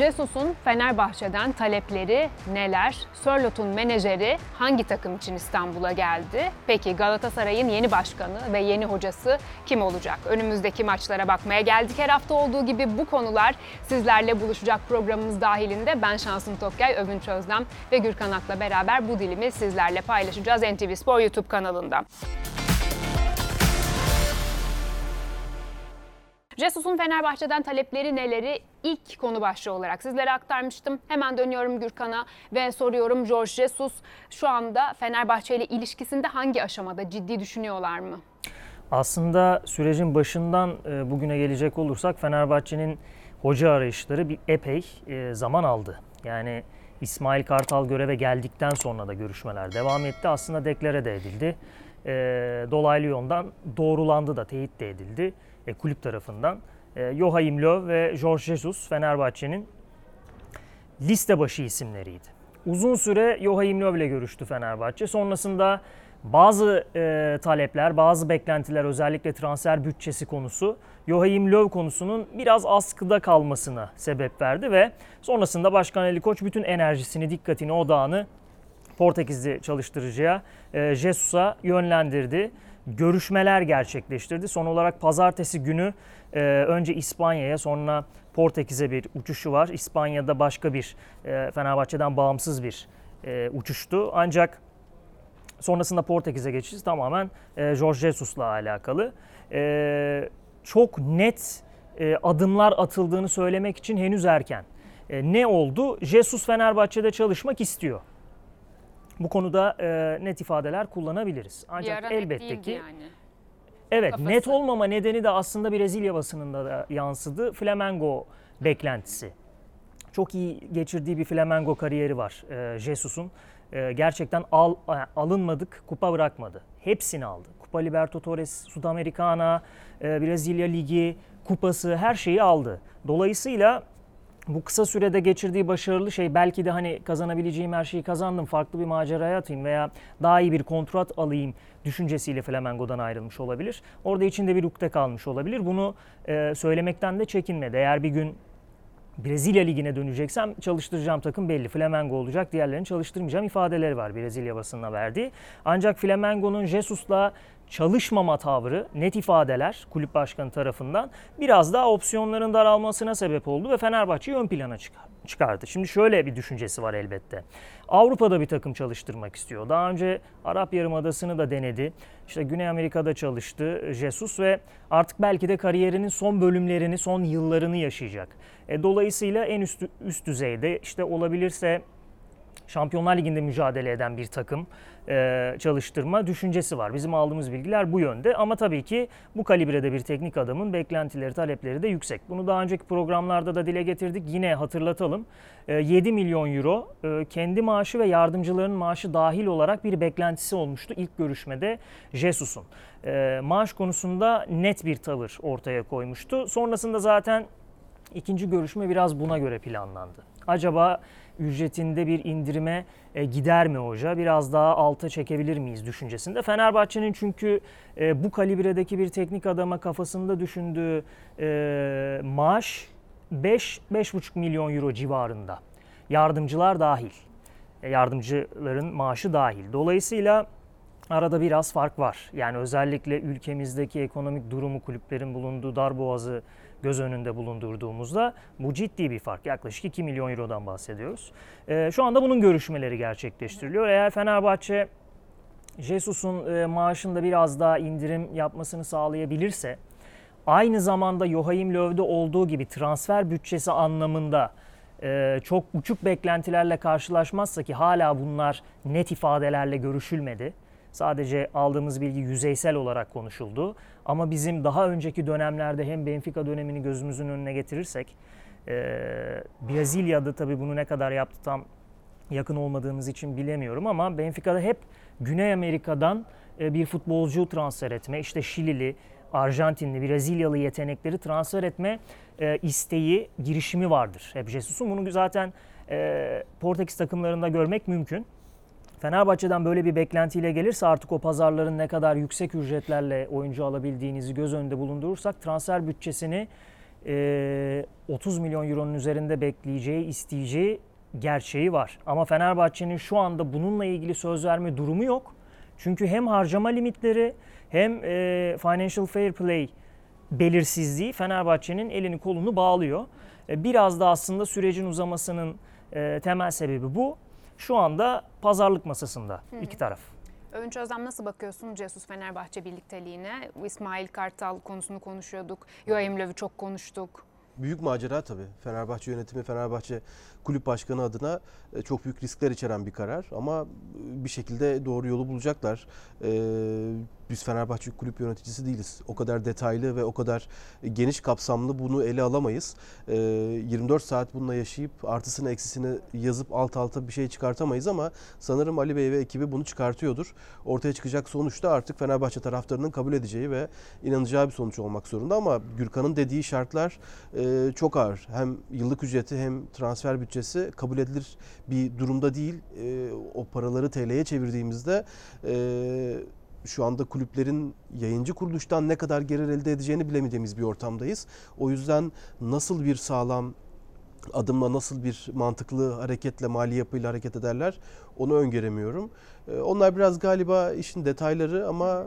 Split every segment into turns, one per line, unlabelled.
Jesus'un Fenerbahçe'den talepleri neler? Sörlot'un menajeri hangi takım için İstanbul'a geldi? Peki Galatasaray'ın yeni başkanı ve yeni hocası kim olacak? Önümüzdeki maçlara bakmaya geldik. Her hafta olduğu gibi bu konular sizlerle buluşacak programımız dahilinde. Ben Şansım Tokyay, Övünç Özlem ve Gürkan Ak'la beraber bu dilimi sizlerle paylaşacağız NTV Spor YouTube kanalında. Jesus'un Fenerbahçe'den talepleri neleri ilk konu başlığı olarak sizlere aktarmıştım. Hemen dönüyorum Gürkan'a ve soruyorum George Jesus şu anda Fenerbahçe ile ilişkisinde hangi aşamada ciddi düşünüyorlar mı?
Aslında sürecin başından e, bugüne gelecek olursak Fenerbahçe'nin hoca arayışları bir epey e, zaman aldı. Yani İsmail Kartal göreve geldikten sonra da görüşmeler devam etti. Aslında deklare de edildi. E, dolaylı yoldan doğrulandı da teyit de edildi e, kulüp tarafından. E, Joachim Löw ve Jorge Jesus Fenerbahçe'nin liste başı isimleriydi. Uzun süre Joachim Löw ile görüştü Fenerbahçe. Sonrasında bazı e, talepler, bazı beklentiler özellikle transfer bütçesi konusu Joachim Löw konusunun biraz askıda kalmasına sebep verdi ve sonrasında Başkan Ali Koç bütün enerjisini, dikkatini, odağını Portekizli çalıştırıcıya e, Jesus'a yönlendirdi görüşmeler gerçekleştirdi. Son olarak pazartesi günü e, önce İspanya'ya sonra Portekiz'e bir uçuşu var. İspanya'da başka bir e, Fenerbahçe'den bağımsız bir e, uçuştu. Ancak sonrasında Portekiz'e geçişi tamamen e, Jorge Jesus'la alakalı. E, çok net e, adımlar atıldığını söylemek için henüz erken. E, ne oldu? Jesus Fenerbahçe'de çalışmak istiyor bu konuda e, net ifadeler kullanabiliriz. Ancak elbette ki yani. Evet Kafası. net olmama nedeni de aslında Brezilya basınında da yansıdı. Flamengo beklentisi. Çok iyi geçirdiği bir Flamengo kariyeri var e, Jesus'un. E, gerçekten al, alınmadık, kupa bırakmadı. Hepsini aldı. Kupa Libertadores, Sudamericana, e, Brezilya Ligi, kupası her şeyi aldı. Dolayısıyla bu kısa sürede geçirdiği başarılı şey belki de hani kazanabileceğim her şeyi kazandım, farklı bir maceraya atayım veya daha iyi bir kontrat alayım düşüncesiyle Flamengo'dan ayrılmış olabilir. Orada içinde bir ukde kalmış olabilir. Bunu e, söylemekten de çekinmedi. Eğer bir gün Brezilya Ligi'ne döneceksem çalıştıracağım takım belli. Flamengo olacak. Diğerlerini çalıştırmayacağım ifadeleri var Brezilya basınına verdiği. Ancak Flamengo'nun Jesus'la çalışmama tavrı, net ifadeler kulüp başkanı tarafından biraz daha opsiyonların daralmasına sebep oldu ve Fenerbahçe'yi ön plana çıkardı. Şimdi şöyle bir düşüncesi var elbette. Avrupa'da bir takım çalıştırmak istiyor. Daha önce Arap Yarımadası'nı da denedi. İşte Güney Amerika'da çalıştı Jesus ve artık belki de kariyerinin son bölümlerini, son yıllarını yaşayacak. E, dolayısıyla en üst, üst düzeyde işte olabilirse Şampiyonlar Ligi'nde mücadele eden bir takım e, çalıştırma düşüncesi var. Bizim aldığımız bilgiler bu yönde ama tabii ki bu kalibrede bir teknik adamın beklentileri, talepleri de yüksek. Bunu daha önceki programlarda da dile getirdik. Yine hatırlatalım. E, 7 milyon euro e, kendi maaşı ve yardımcıların maaşı dahil olarak bir beklentisi olmuştu ilk görüşmede Jesus'un. E, maaş konusunda net bir tavır ortaya koymuştu. Sonrasında zaten ikinci görüşme biraz buna göre planlandı. Acaba ücretinde bir indirime e, gider mi hoca? Biraz daha alta çekebilir miyiz düşüncesinde. Fenerbahçe'nin çünkü e, bu kalibredeki bir teknik adama kafasında düşündüğü e, maaş 5-5,5 milyon euro civarında. Yardımcılar dahil. E, yardımcıların maaşı dahil. Dolayısıyla arada biraz fark var. Yani özellikle ülkemizdeki ekonomik durumu kulüplerin bulunduğu darboğazı göz önünde bulundurduğumuzda bu ciddi bir fark. Yaklaşık 2 milyon eurodan bahsediyoruz. E, şu anda bunun görüşmeleri gerçekleştiriliyor. Eğer Fenerbahçe Jesus'un e, maaşında biraz daha indirim yapmasını sağlayabilirse aynı zamanda Joachim Löw'de olduğu gibi transfer bütçesi anlamında e, çok uçuk beklentilerle karşılaşmazsa ki hala bunlar net ifadelerle görüşülmedi Sadece aldığımız bilgi yüzeysel olarak konuşuldu. Ama bizim daha önceki dönemlerde hem Benfica dönemini gözümüzün önüne getirirsek e, Brezilya'da tabii bunu ne kadar yaptı tam yakın olmadığımız için bilemiyorum ama Benfica'da hep Güney Amerika'dan e, bir futbolcu transfer etme, işte Şilili, Arjantinli, Brezilyalı yetenekleri transfer etme e, isteği, girişimi vardır. Hep Jesus'un bunu zaten e, Portekiz takımlarında görmek mümkün. Fenerbahçe'den böyle bir beklentiyle gelirse artık o pazarların ne kadar yüksek ücretlerle oyuncu alabildiğinizi göz önünde bulundurursak transfer bütçesini e, 30 milyon euronun üzerinde bekleyeceği, isteyeceği gerçeği var. Ama Fenerbahçe'nin şu anda bununla ilgili söz verme durumu yok. Çünkü hem harcama limitleri hem e, financial fair play belirsizliği Fenerbahçe'nin elini kolunu bağlıyor. E, biraz da aslında sürecin uzamasının e, temel sebebi bu. Şu anda pazarlık masasında iki taraf.
Övünç Özlem nasıl bakıyorsun Jesus Fenerbahçe birlikteliğine? İsmail Kartal konusunu konuşuyorduk. Joachim Löw'ü çok konuştuk.
Büyük macera tabii. Fenerbahçe yönetimi, Fenerbahçe kulüp başkanı adına e, çok büyük riskler içeren bir karar. Ama e, bir şekilde doğru yolu bulacaklar. Ee, biz Fenerbahçe kulüp yöneticisi değiliz. O kadar detaylı ve o kadar geniş kapsamlı bunu ele alamayız. Ee, 24 saat bununla yaşayıp artısını eksisini yazıp alt alta bir şey çıkartamayız ama sanırım Ali Bey ve ekibi bunu çıkartıyordur. Ortaya çıkacak sonuç da artık Fenerbahçe taraftarının kabul edeceği ve inanacağı bir sonuç olmak zorunda ama Gürkan'ın dediği şartlar e, çok ağır. Hem yıllık ücreti hem transfer bütçesi kabul edilir bir durumda değil. E, o paraları TL'ye çevirdiğimizde e, şu anda kulüplerin yayıncı kuruluştan ne kadar gelir elde edeceğini bilemeyeceğimiz bir ortamdayız. O yüzden nasıl bir sağlam adımla nasıl bir mantıklı hareketle mali yapıyla hareket ederler onu öngöremiyorum. Ee, Onlar biraz galiba işin detayları ama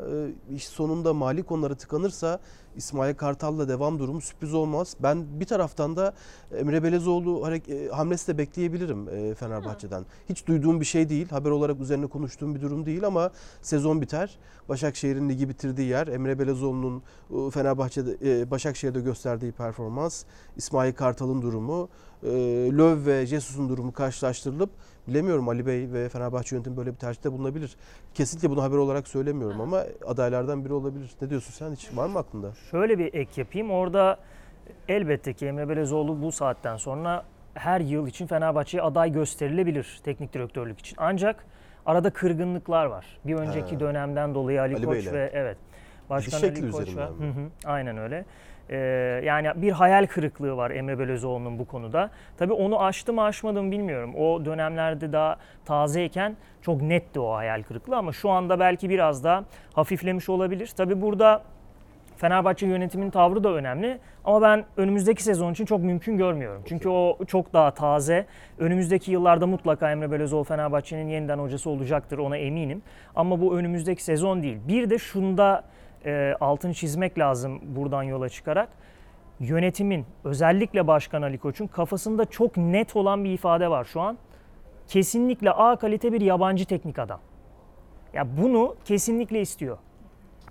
e, iş sonunda mali konulara tıkanırsa İsmail Kartal'la devam durumu sürpriz olmaz. Ben bir taraftan da Emre Belezoğlu e, hamlesi de bekleyebilirim e, Fenerbahçe'den. Hiç duyduğum bir şey değil. Haber olarak üzerine konuştuğum bir durum değil ama sezon biter. Başakşehir'in ligi bitirdiği yer, Emre Belezoğlu'nun Fenerbahçe'de Başakşehir'de gösterdiği performans, İsmail Kartal'ın durumu, e, Löw ve Jesus'un durumu karşılaştırılıp bilemiyorum Ali Bey ve Fenerbahçe yönetimi böyle bir tercihte bulunabilir. Kesinlikle bunu haber olarak söylemiyorum ama adaylardan biri olabilir. Ne diyorsun sen hiç var mı aklında?
Şöyle bir ek yapayım. Orada elbette ki Emre Belezoğlu bu saatten sonra her yıl için Fenerbahçe'ye aday gösterilebilir teknik direktörlük için. Ancak arada kırgınlıklar var. Bir önceki
Ha.
dönemden dolayı Ali,
Ali
Koç
Bey'le.
ve evet Başkan
şekli
Ali Koç ve? Hı hı, aynen öyle. Ee, yani bir hayal kırıklığı var Emre Belözoğlu'nun bu konuda. Tabii onu aştı mı aşmadı mı bilmiyorum. O dönemlerde daha tazeyken çok netti o hayal kırıklığı ama şu anda belki biraz daha hafiflemiş olabilir. Tabii burada Fenerbahçe yönetiminin tavrı da önemli ama ben önümüzdeki sezon için çok mümkün görmüyorum. Çünkü o çok daha taze. Önümüzdeki yıllarda mutlaka Emre Belözoğlu Fenerbahçe'nin yeniden hocası olacaktır ona eminim. Ama bu önümüzdeki sezon değil. Bir de şunda e, altını çizmek lazım buradan yola çıkarak. Yönetimin özellikle Başkan Ali Koç'un kafasında çok net olan bir ifade var şu an. Kesinlikle A kalite bir yabancı teknik adam. Ya bunu kesinlikle istiyor.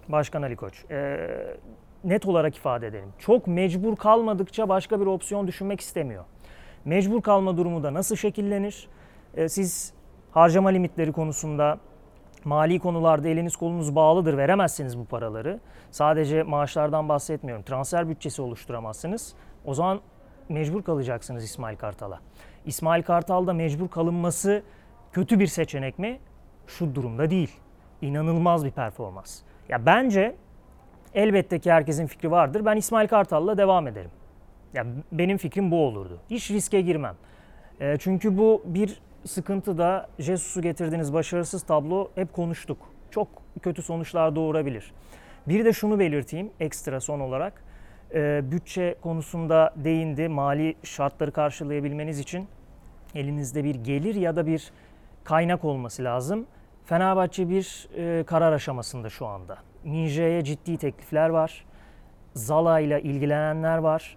Başkan Ali Koç. Ee, net olarak ifade edelim. Çok mecbur kalmadıkça başka bir opsiyon düşünmek istemiyor. Mecbur kalma durumu da nasıl şekillenir? Ee, siz harcama limitleri konusunda mali konularda eliniz kolunuz bağlıdır veremezsiniz bu paraları. Sadece maaşlardan bahsetmiyorum. Transfer bütçesi oluşturamazsınız. O zaman mecbur kalacaksınız İsmail Kartal'a. İsmail Kartal'da mecbur kalınması kötü bir seçenek mi? Şu durumda değil. İnanılmaz bir performans. Ya bence elbette ki herkesin fikri vardır. Ben İsmail Kartal'la devam ederim. Ya benim fikrim bu olurdu. Hiç riske girmem. E, çünkü bu bir sıkıntı da Jesus'u getirdiğiniz başarısız tablo hep konuştuk. Çok kötü sonuçlar doğurabilir. Bir de şunu belirteyim ekstra son olarak. E, bütçe konusunda değindi. Mali şartları karşılayabilmeniz için elinizde bir gelir ya da bir kaynak olması lazım. Fenerbahçe bir e, karar aşamasında şu anda. Minje'ye ciddi teklifler var. Zala ile ilgilenenler var.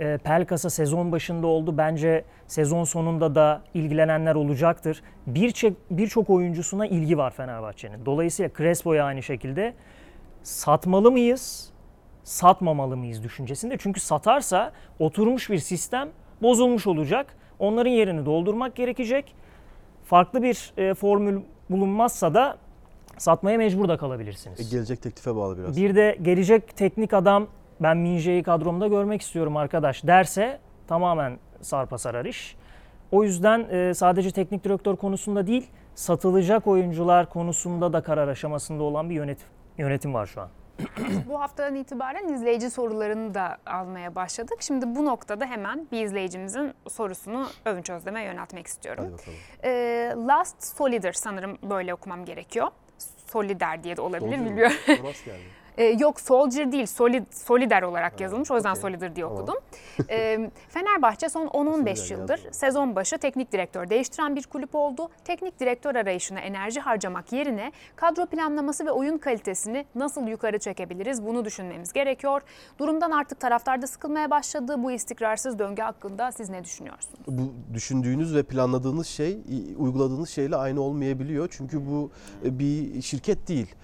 E, Pelkas'a sezon başında oldu. Bence sezon sonunda da ilgilenenler olacaktır. Birçok birçok oyuncusuna ilgi var Fenerbahçe'nin. Dolayısıyla Crespo'ya aynı şekilde satmalı mıyız, satmamalı mıyız düşüncesinde. Çünkü satarsa oturmuş bir sistem bozulmuş olacak. Onların yerini doldurmak gerekecek. Farklı bir e, formül bulunmazsa da satmaya mecbur da
E,
kalabilirsiniz.
gelecek teklife bağlı biraz.
Bir de gelecek teknik adam ben Minje'yi kadromda görmek istiyorum arkadaş derse tamamen sarpa sarar iş. O yüzden e, sadece teknik direktör konusunda değil satılacak oyuncular konusunda da karar aşamasında olan bir yönetim, yönetim var şu an.
Bu haftadan itibaren izleyici sorularını da almaya başladık. Şimdi bu noktada hemen bir izleyicimizin sorusunu Övünç Özlem'e yöneltmek istiyorum. Ee, Last Solider sanırım böyle okumam gerekiyor. Solider diye de olabilir
Soldier mi?
Ee, yok Soldier değil, Solid, Solider olarak yazılmış. O yüzden
okey.
Solider diye
Tamam.
okudum. Ee, Fenerbahçe son 10-15
Solider
yıldır sezon başı teknik direktör değiştiren bir kulüp oldu. Teknik direktör arayışına enerji harcamak yerine kadro planlaması ve oyun kalitesini nasıl yukarı çekebiliriz bunu düşünmemiz gerekiyor. Durumdan artık taraftar da sıkılmaya başladı. Bu istikrarsız döngü hakkında siz ne düşünüyorsunuz?
bu düşündüğünüz ve planladığınız şey uyguladığınız şeyle aynı olmayabiliyor. Çünkü bu e, bir şirket değil.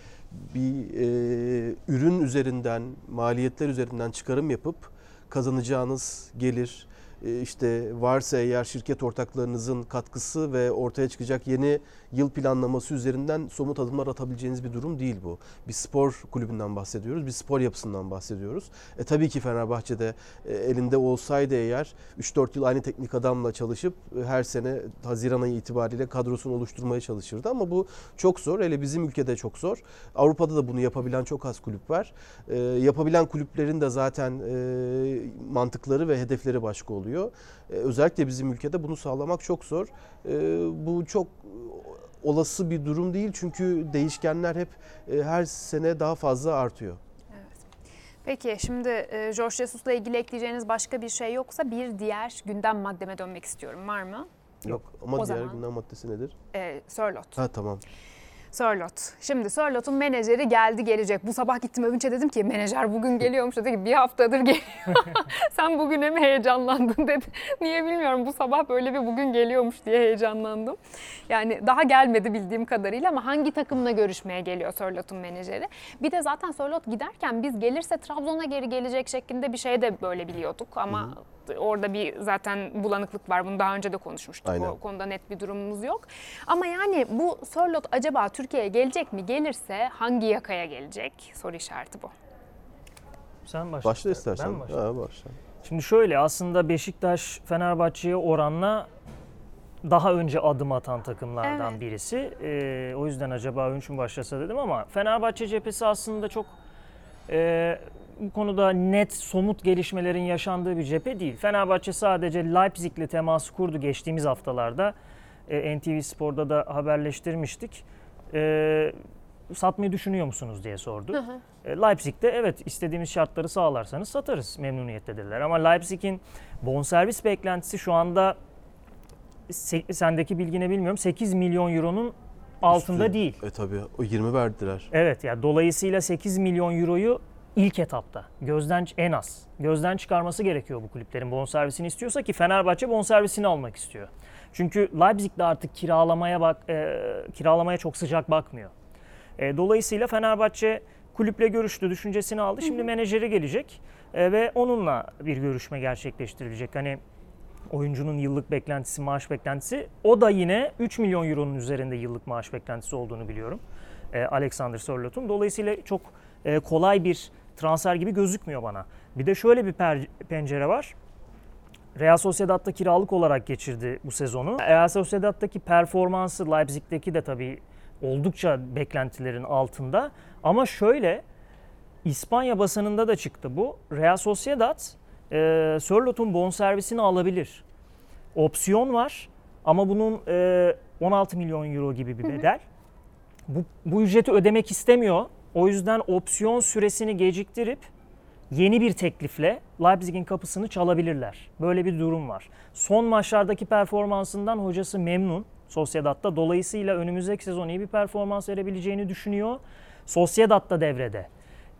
Bir e, ürün üzerinden, maliyetler üzerinden çıkarım yapıp kazanacağınız gelir, e, işte varsa eğer şirket ortaklarınızın katkısı ve ortaya çıkacak yeni yıl planlaması üzerinden somut adımlar atabileceğiniz bir durum değil bu. Bir spor kulübünden bahsediyoruz, bir spor yapısından bahsediyoruz. E tabii ki Fenerbahçe'de e, elinde olsaydı eğer 3-4 yıl aynı teknik adamla çalışıp e, her sene Haziran ayı itibariyle kadrosunu oluşturmaya çalışırdı ama bu çok zor. Hele bizim ülkede çok zor. Avrupa'da da bunu yapabilen çok az kulüp var. E, yapabilen kulüplerin de zaten e, mantıkları ve hedefleri başka oluyor. E, özellikle bizim ülkede bunu sağlamak çok zor. E, bu çok olası bir durum değil çünkü değişkenler hep e, her sene daha fazla artıyor.
Peki şimdi e, George Jesus'la ilgili ekleyeceğiniz başka bir şey yoksa bir diğer gündem maddeme dönmek istiyorum. Var mı?
Yok ama
O
diğer
zaman-
gündem maddesi nedir?
E, Sörlot.
Ha tamam.
Sörlot. Şimdi Sörlot'un menajeri geldi gelecek. Bu sabah gittim Övünç'e dedim ki menajer bugün geliyormuş. Dedi ki bir haftadır geliyor. Sen bugüne mi heyecanlandın dedi. Niye bilmiyorum bu sabah böyle bir bugün geliyormuş diye heyecanlandım. Yani daha gelmedi bildiğim kadarıyla ama hangi takımla görüşmeye geliyor Sörlot'un menajeri? Bir de zaten Sörlot giderken biz gelirse Trabzon'a geri gelecek şeklinde bir şey de böyle biliyorduk ama orada bir zaten bulanıklık var. Bunu daha önce de konuşmuştuk.
Aynen.
O konuda net bir durumumuz yok. Ama yani bu Sörlot acaba Türkiye'ye gelecek mi? Gelirse hangi yakaya gelecek? Soru işareti bu.
Sen başla.
Başla istersen.
Ben?
Ha, başla.
Şimdi şöyle aslında Beşiktaş Fenerbahçe'ye oranla daha önce adım atan takımlardan
Evet.
birisi. Ee, o yüzden acaba Ünç mü başlasa dedim ama Fenerbahçe cephesi aslında çok e, bu konuda net somut gelişmelerin yaşandığı bir cephe değil. Fenerbahçe sadece Leipzig'le teması kurdu geçtiğimiz haftalarda. E, NTV Spor'da da haberleştirmiştik. E, satmayı düşünüyor musunuz diye sordu. E, Leipzig'te evet istediğimiz şartları sağlarsanız satarız memnuniyetle dediler. Ama Leipzig'in bonservis beklentisi şu anda se- sendeki bilgine bilmiyorum 8 milyon euronun altında
Üstü.
değil.
E tabii o 20 verdiler.
Evet yani dolayısıyla 8 milyon euroyu ilk etapta gözden en az gözden çıkarması gerekiyor bu kulüplerin bonservisini istiyorsa ki Fenerbahçe bonservisini almak istiyor. Çünkü Leipzig de artık kiralamaya bak e, kiralamaya çok sıcak bakmıyor. E, dolayısıyla Fenerbahçe kulüple görüştü, düşüncesini aldı. Şimdi menajeri gelecek e, ve onunla bir görüşme gerçekleştirilecek. Hani oyuncunun yıllık beklentisi, maaş beklentisi o da yine 3 milyon euronun üzerinde yıllık maaş beklentisi olduğunu biliyorum. E, Alexander Sörlot'un. Dolayısıyla çok e, kolay bir transfer gibi gözükmüyor bana. Bir de şöyle bir pencere var. Real Sociedad'da kiralık olarak geçirdi bu sezonu. Real Sociedad'daki performansı Leipzig'teki de tabii oldukça beklentilerin altında. Ama şöyle İspanya basınında da çıktı bu. Real Sociedad e, Sörlot'un bonservisini alabilir. Opsiyon var ama bunun e, 16 milyon euro gibi bir bedel. Bu, bu ücreti ödemek istemiyor. O yüzden opsiyon süresini geciktirip yeni bir teklifle Leipzig'in kapısını çalabilirler. Böyle bir durum var. Son maçlardaki performansından hocası memnun Sociedad'da. Dolayısıyla önümüzdeki sezon iyi bir performans verebileceğini düşünüyor. Sociedad da devrede.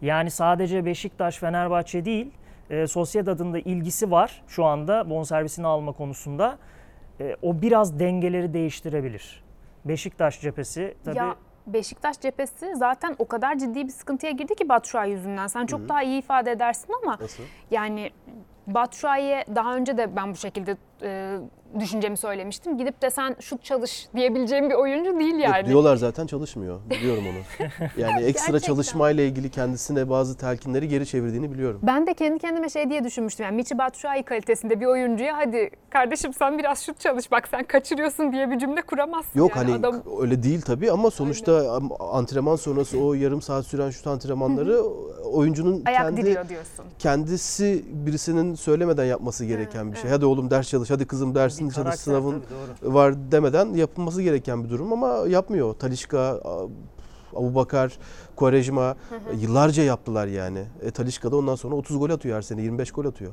Yani sadece Beşiktaş, Fenerbahçe değil, e, Sociedad'ın da ilgisi var şu anda bonservisini alma konusunda. E, o biraz dengeleri değiştirebilir. Beşiktaş cephesi tabii
Ya Beşiktaş cephesi zaten o kadar ciddi bir sıkıntıya girdi ki Batshuayi yüzünden. Sen çok daha iyi ifade edersin ama
Nasıl?
yani Batshuayi'ye daha önce de ben bu şekilde e, düşüncemi söylemiştim. Gidip de sen şut çalış diyebileceğim bir oyuncu değil yani.
Yok, diyorlar zaten çalışmıyor. Biliyorum onu. Yani ekstra çalışmayla ilgili kendisine bazı telkinleri geri çevirdiğini biliyorum.
Ben de kendi kendime şey diye düşünmüştüm. Yani Michi Batshuayi kalitesinde bir oyuncuya hadi kardeşim sen biraz şut çalış bak sen kaçırıyorsun diye bir cümle kuramazsın.
Yok
yani.
hani
Adam
öyle değil tabii ama sonuçta am- antrenman sonrası o yarım saat süren şut antrenmanları oyuncunun
ayak
kendi
diyorsun.
kendisi birisinin söylemeden yapması gereken bir şey. Hadi oğlum ders çalış, hadi kızım dersin
bir
çalış, sınavın
tabii,
var demeden yapılması gereken bir durum ama yapmıyor. Talişka, Abu Bakar, Quaresma e, yıllarca yaptılar yani. E, Talişka da ondan sonra 30 gol atıyor her sene, 25 gol atıyor.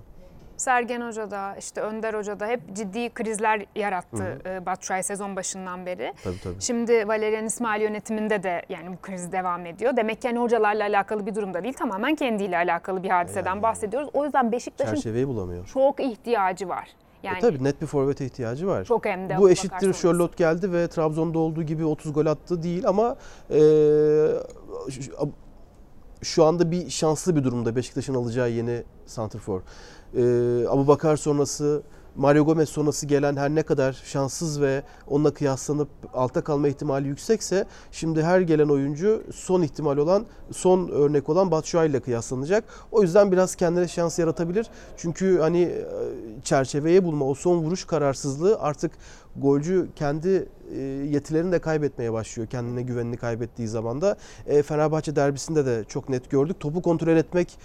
Sergen Hoca da işte Önder Hoca da hep ciddi krizler yarattı e, Batshuayi sezon başından beri.
Tabii tabii.
Şimdi Valerian İsmail yönetiminde de yani bu kriz devam ediyor. Demek ki hani hocalarla alakalı bir durumda değil tamamen kendiyle alakalı bir hadiseden bahsediyoruz. O yüzden Beşiktaş'ın
Çerçeveyi bulamıyor.
çok ihtiyacı var. Yani
E, tabii net bir forvete ihtiyacı var.
çok hem de
Bu eşittir. Charlotte geldi ve Trabzon'da olduğu gibi 30 gol attı değil ama e, şu- şu anda bir şanslı bir durumda Beşiktaş'ın alacağı yeni santrfor. E, Abu Bakar sonrası Mario Gomez sonrası gelen her ne kadar şanssız ve onunla kıyaslanıp alta kalma ihtimali yüksekse şimdi her gelen oyuncu son ihtimal olan son örnek olan Batshuayi ile kıyaslanacak. O yüzden biraz kendine şans yaratabilir. Çünkü hani e, çerçeveye bulma o son vuruş kararsızlığı artık golcü kendi e, yetilerini de kaybetmeye başlıyor. Kendine güvenini kaybettiği zaman da E, Fenerbahçe derbisinde de çok net gördük. Topu kontrol etmek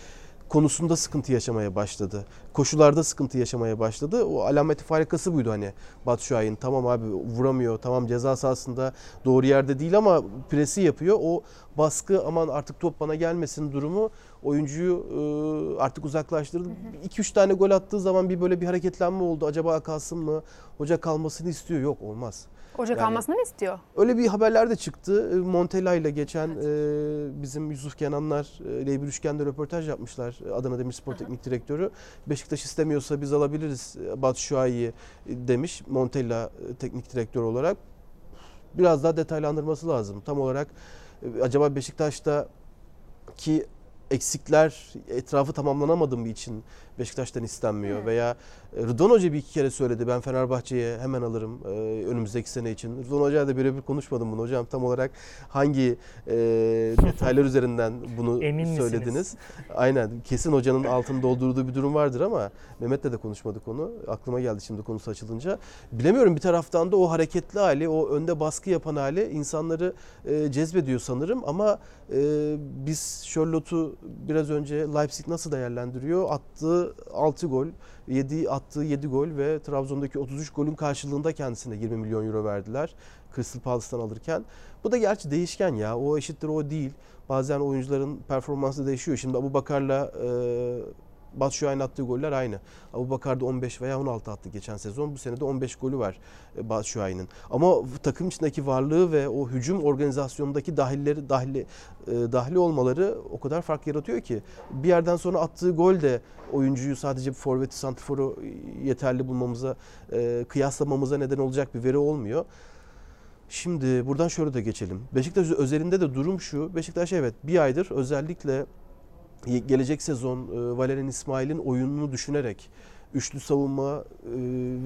konusunda sıkıntı yaşamaya başladı. Koşularda sıkıntı yaşamaya başladı. O alameti farikası buydu hani Batshuayi'nin. Tamam abi vuramıyor. Tamam ceza sahasında doğru yerde değil ama presi yapıyor. O baskı aman artık top bana gelmesin durumu oyuncuyu e, artık uzaklaştırdı. 2-3 tane gol attığı zaman bir böyle bir hareketlenme oldu. Acaba kalsın mı? Hoca kalmasını istiyor. Yok olmaz.
Hoca
Yani-
kalmasını mı istiyor?
Öyle bir haberler de çıktı. E, Montella ile geçen e, bizim Yusuf Kenanlar e, ile bir üçgende röportaj yapmışlar. E, Adana Demirspor Teknik Direktörü. Beşiktaş istemiyorsa biz alabiliriz e, Batshuayi'yi e, demiş Montella e, Teknik Direktör olarak. Biraz daha detaylandırması lazım. Tam olarak e, acaba Beşiktaş'ta ki eksikler etrafı tamamlanamadığı için Beşiktaş'tan istenmiyor
Hmm.
veya e, Rıdvan Hoca bir iki kere söyledi ben Fenerbahçe'ye hemen alırım e, önümüzdeki sene için. Rıdvan Hoca'ya da birebir konuşmadım bunu hocam tam olarak hangi e, detaylar üzerinden bunu
Emin misiniz?
söylediniz? Aynen kesin hocanın altını doldurduğu bir durum vardır ama Mehmet'le de konuşmadık onu aklıma geldi şimdi konusu açılınca. Bilemiyorum bir taraftan da o hareketli hali o önde baskı yapan hali insanları e, cezbediyor sanırım ama e, biz Charlotte'u biraz önce Leipzig nasıl değerlendiriyor? Attığı 6 gol, 7 attığı 7 gol ve Trabzon'daki 33 golün karşılığında kendisine 20 milyon euro verdiler. Crystal Palace'tan alırken. Bu da gerçi değişken ya. O eşittir o değil. Bazen oyuncuların performansı değişiyor. Şimdi Abu Bakar'la e, Batshuayi'nin attığı goller aynı. Abu Bakar da 15 veya 16 attı geçen sezon. Bu sene de 15 golü var e, Batshuayi'nin. Ama takım içindeki varlığı ve o hücum organizasyonundaki dahilleri dahili e, dahli olmaları o kadar fark yaratıyor ki bir yerden sonra attığı gol de oyuncuyu sadece forveti santrforu yeterli bulmamıza e, kıyaslamamıza neden olacak bir veri olmuyor. Şimdi buradan şöyle de geçelim. Beşiktaş özelinde de durum şu. Beşiktaş evet bir aydır özellikle gelecek sezon e, Valerian İsmail'in oyununu düşünerek üçlü savunma e,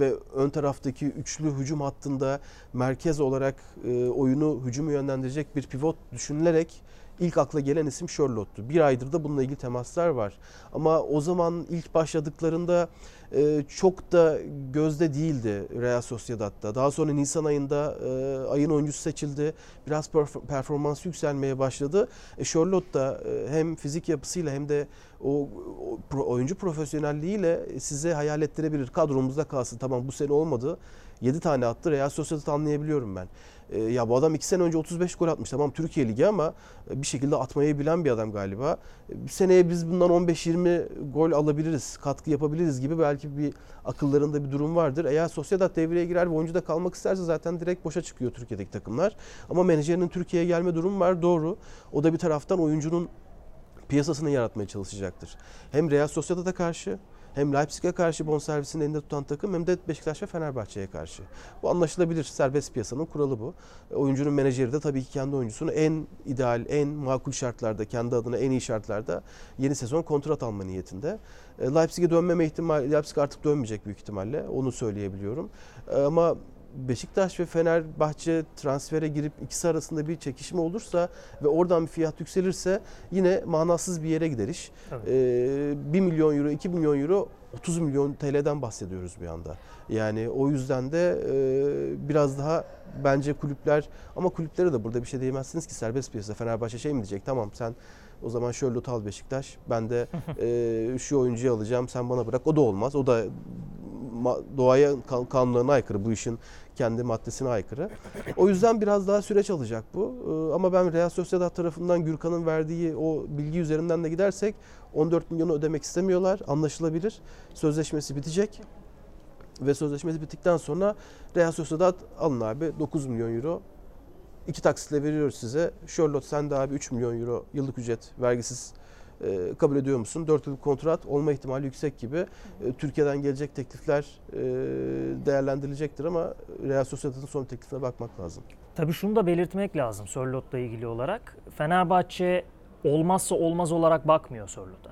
ve ön taraftaki üçlü hücum hattında merkez olarak e, oyunu hücumu yönlendirecek bir pivot düşünülerek ilk akla gelen isim Charlotte'tu. Bir aydır da bununla ilgili temaslar var. Ama o zaman ilk başladıklarında e, çok da gözde değildi Real Sociedad'da. Daha sonra Nisan ayında e, ayın oyuncusu seçildi. Biraz perf- performans yükselmeye başladı. E, Charlotte da e, hem fizik yapısıyla hem de o, o oyuncu profesyonelliğiyle size hayal ettirebilir. Kadromuzda kalsın. Tamam bu sene olmadı. 7 tane attı. Real Sociedad'ı anlayabiliyorum ben. E, ya bu adam 2 sene önce 35 gol atmış. Tamam Türkiye Ligi ama e, bir şekilde atmayı bilen bir adam galiba. E, Bir seneye biz bundan 15-20 gol alabiliriz, katkı yapabiliriz gibi belki bir akıllarında bir durum vardır. Eğer Sociedad devreye girer ve oyuncu da kalmak isterse zaten direkt boşa çıkıyor Türkiye'deki takımlar. Ama menajerinin Türkiye'ye gelme durumu var doğru. O da bir taraftan oyuncunun piyasasını yaratmaya çalışacaktır. Hem Real Sociedad'a karşı hem Leipzig'e karşı bonservisini elinde tutan takım hem de Beşiktaş ve Fenerbahçe'ye karşı. Bu anlaşılabilir. Serbest piyasanın kuralı bu. Oyuncunun menajeri de tabii ki kendi oyuncusunu en ideal, en makul şartlarda, kendi adına en iyi şartlarda yeni sezon kontrat alma niyetinde. E, Leipzig'e dönmeme ihtimali, Leipzig artık dönmeyecek büyük ihtimalle. Onu söyleyebiliyorum. E, Ama Beşiktaş ve Fenerbahçe transfere girip ikisi arasında bir çekişme olursa ve oradan bir fiyat yükselirse yine manasız bir yere gider iş.
Tabii.
Ee, 1 milyon euro, 2 milyon euro 30 milyon TL'den bahsediyoruz bir anda. Yani o yüzden de e, biraz daha bence kulüpler ama kulüplere de burada bir şey diyemezsiniz ki serbest piyasa. Fenerbahçe şey mi diyecek tamam sen o zaman şöyle al Beşiktaş ben de e, şu oyuncuyu alacağım sen bana bırak o da olmaz. O da doğaya kan- kanunlarına aykırı. Bu işin kendi maddesine aykırı. O yüzden biraz daha süreç alacak bu. Ee, Ama ben Real Sociedad tarafından Gürkan'ın verdiği o bilgi üzerinden de gidersek 14 milyonu ödemek istemiyorlar. Anlaşılabilir. Sözleşmesi bitecek. Ve sözleşmesi bittikten sonra Real Sociedad alın abi 9 milyon euro iki taksitle veriyoruz size. Charlotte sen de abi 3 milyon euro yıllık ücret vergisiz e, kabul ediyor musun? 4 yıllık kontrat olma ihtimali yüksek gibi. E, Türkiye'den gelecek teklifler e, değerlendirilecektir ama Real Sociedad'ın son teklifine bakmak lazım.
Tabii şunu da belirtmek lazım Sörlot'la ilgili olarak. Fenerbahçe olmazsa olmaz olarak bakmıyor Sörlot'a.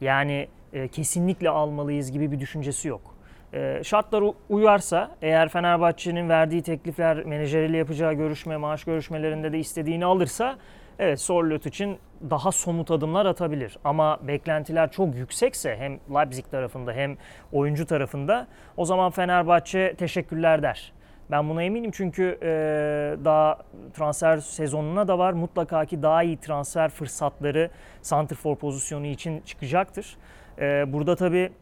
Yani e, kesinlikle almalıyız gibi bir düşüncesi yok. E, şartlar uyarsa eğer Fenerbahçe'nin verdiği teklifler menajeriyle yapacağı görüşme, maaş görüşmelerinde de istediğini alırsa evet Sörlot için daha somut adımlar atabilir. Ama beklentiler çok yüksekse hem Leipzig tarafında hem oyuncu tarafında o zaman Fenerbahçe teşekkürler der. Ben buna eminim çünkü e, daha transfer sezonuna da var. Mutlaka ki daha iyi transfer fırsatları santrfor pozisyonu için çıkacaktır. E, burada tabii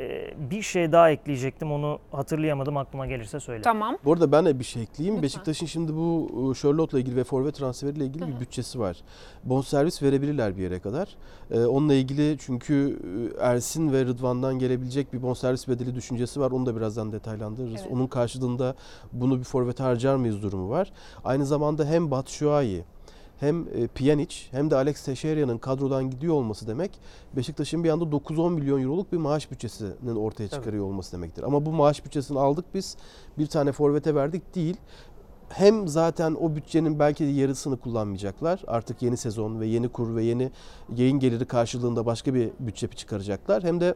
e, bir şey daha ekleyecektim. Onu hatırlayamadım. Aklıma gelirse söyle.
Tamam.
Bu arada ben de bir şey ekleyeyim.
Lütfen.
Beşiktaş'ın şimdi bu e, Charlotte'la ilgili ve forvet transferiyle ilgili bir bütçesi var. Bonservis verebilirler bir yere kadar. Ee, onunla ilgili çünkü e, Ersin ve Rıdvan'dan gelebilecek bir bonservis bedeli düşüncesi var. Onu da birazdan detaylandırırız.
Evet.
Onun karşılığında bunu bir forvete harcar mıyız durumu var. Aynı zamanda hem Batshuayi hem e, Pjanic hem de Alex Teixeira'nın kadrodan gidiyor olması demek Beşiktaş'ın bir anda 9-10 milyon euroluk bir maaş bütçesinin ortaya çıkarıyor olması demektir. Ama bu maaş bütçesini aldık biz bir tane forvete verdik değil. Hem zaten o bütçenin belki de yarısını kullanmayacaklar. Artık yeni sezon ve yeni kur ve yeni yayın geliri karşılığında başka bir bütçe çıkaracaklar. Hem de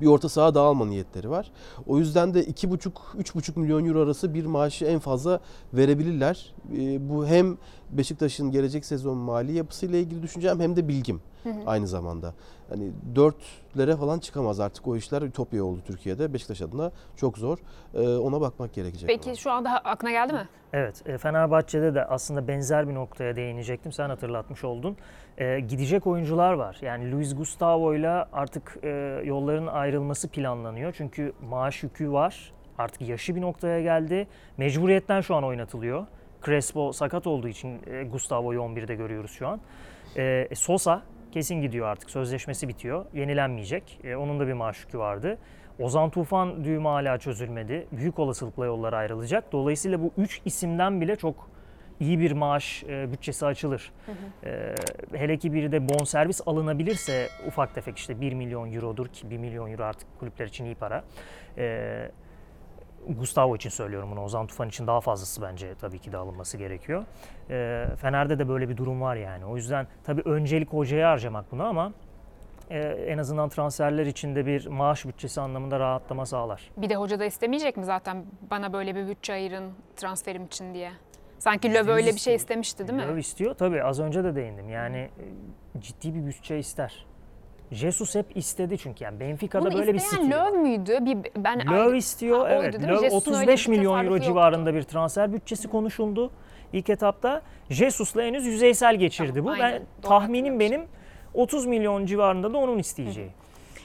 bir orta saha daha alma niyetleri var. O yüzden de 2,5-3,5 milyon euro arası bir maaşı en fazla verebilirler. Ee, Bu hem Beşiktaş'ın gelecek sezon mali yapısıyla ilgili düşüncem hem de bilgim aynı zamanda. Hani dörtlere falan çıkamaz artık o işler ütopya oldu Türkiye'de. Beşiktaş adına çok zor. Ee, Ona bakmak gerekecek. ama.
Peki şu anda aklına geldi mi?
Evet, e, Fenerbahçe'de de aslında benzer bir noktaya değinecektim. Sen hatırlatmış oldun. E, gidecek oyuncular var. Yani Luis Gustavo ile artık e, yolların ayrılması planlanıyor. Çünkü maaş yükü var. Artık yaşı bir noktaya geldi. Mecburiyetten şu an oynatılıyor. Crespo sakat olduğu için e, Gustavo'yu 11'de görüyoruz şu an. E, Sosa kesin gidiyor artık. Sözleşmesi bitiyor. Yenilenmeyecek. E, onun da bir maaş yükü vardı. Ozan Tufan düğümü hala çözülmedi. Büyük olasılıkla yollar ayrılacak. Dolayısıyla bu üç isimden bile çok iyi bir maaş e, bütçesi açılır. E, hele ki biri de bonservis alınabilirse ufak tefek işte 1 milyon eurodur ki 1 milyon euro artık kulüpler için iyi para. E, Gustavo için söylüyorum bunu. Ozan Tufan için daha fazlası bence tabii ki de alınması gerekiyor. E, Fener'de de böyle bir durum var yani. O yüzden tabii öncelik hocaya harcamak bunu ama e, en azından transferler içinde bir maaş bütçesi anlamında rahatlama sağlar.
Bir de hoca da istemeyecek mi zaten bana böyle bir bütçe ayırın transferim için diye? Sanki Löw öyle bir şey istemişti değil mi?
Löw istiyor tabii az önce de değindim. Yani e, ciddi bir bütçe ister. Jesus hep istedi çünkü yani Benfica'da
Bunu
böyle bir stil.
Löw müydü? Bir, ben
Löw istiyor
Ha,
evet. Löw
Jesus'un öyle
35
bir
milyon euro civarında bir transfer bütçesi konuşuldu ilk etapta. Jesus'la henüz yüzeysel geçirdi
Tamam,
bu.
aynen.
Ben tahminim benim 30 milyon civarında da onun isteyeceği.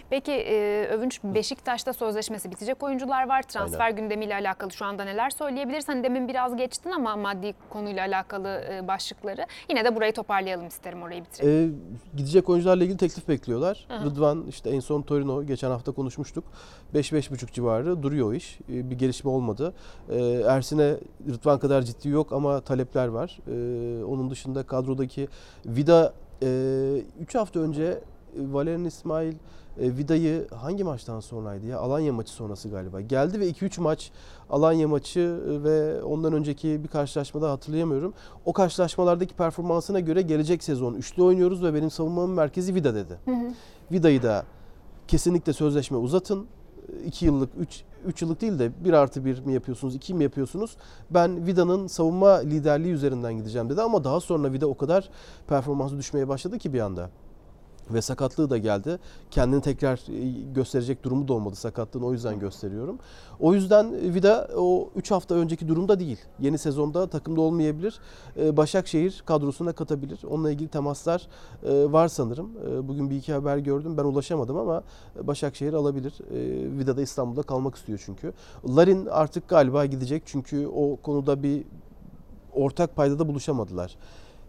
Peki e, Övünç Beşiktaş'ta sözleşmesi bitecek oyuncular var. Transfer gündemiyle alakalı şu anda neler söyleyebilirsin? Hani demin biraz geçtin ama maddi konuyla alakalı e, başlıkları. Yine de burayı toparlayalım isterim orayı bitirelim.
Ee, gidecek oyuncularla ilgili teklif bekliyorlar. Rıdvan işte en son Torino geçen hafta konuşmuştuk. 5-5,5 civarı duruyor o iş. Ee, bir gelişme olmadı. Ee, Ersin'e Rıdvan kadar ciddi yok ama talepler var. Ee, onun dışında kadrodaki Vida 3 hafta önce e, Valerian İsmail e, Vida'yı hangi maçtan sonraydı ya? Alanya maçı sonrası galiba. Geldi ve 2-3 maç Alanya maçı e, ve ondan önceki bir karşılaşmada hatırlayamıyorum. O karşılaşmalardaki performansına göre gelecek sezon üçlü oynuyoruz ve benim savunmamın merkezi Vida dedi. Vida'yı da kesinlikle sözleşme uzatın. 2 yıllık, 3 3 yıllık değil de 1 artı 1 mi yapıyorsunuz, 2 mi yapıyorsunuz? Ben Vida'nın savunma liderliği üzerinden gideceğim dedi ama daha sonra Vida o kadar performansı düşmeye başladı ki bir anda. Ve sakatlığı da geldi. Kendini tekrar e, gösterecek durumu da olmadı sakatlığını o yüzden gösteriyorum. O yüzden Vida o 3 hafta önceki durumda değil. Yeni sezonda takımda olmayabilir. E, Başakşehir kadrosuna katabilir. Onunla ilgili temaslar e, var sanırım. E, Bugün bir iki haber gördüm. Ben ulaşamadım ama Başakşehir alabilir. E, Vida da İstanbul'da kalmak istiyor çünkü. Larin artık galiba gidecek çünkü o konuda bir ortak paydada buluşamadılar.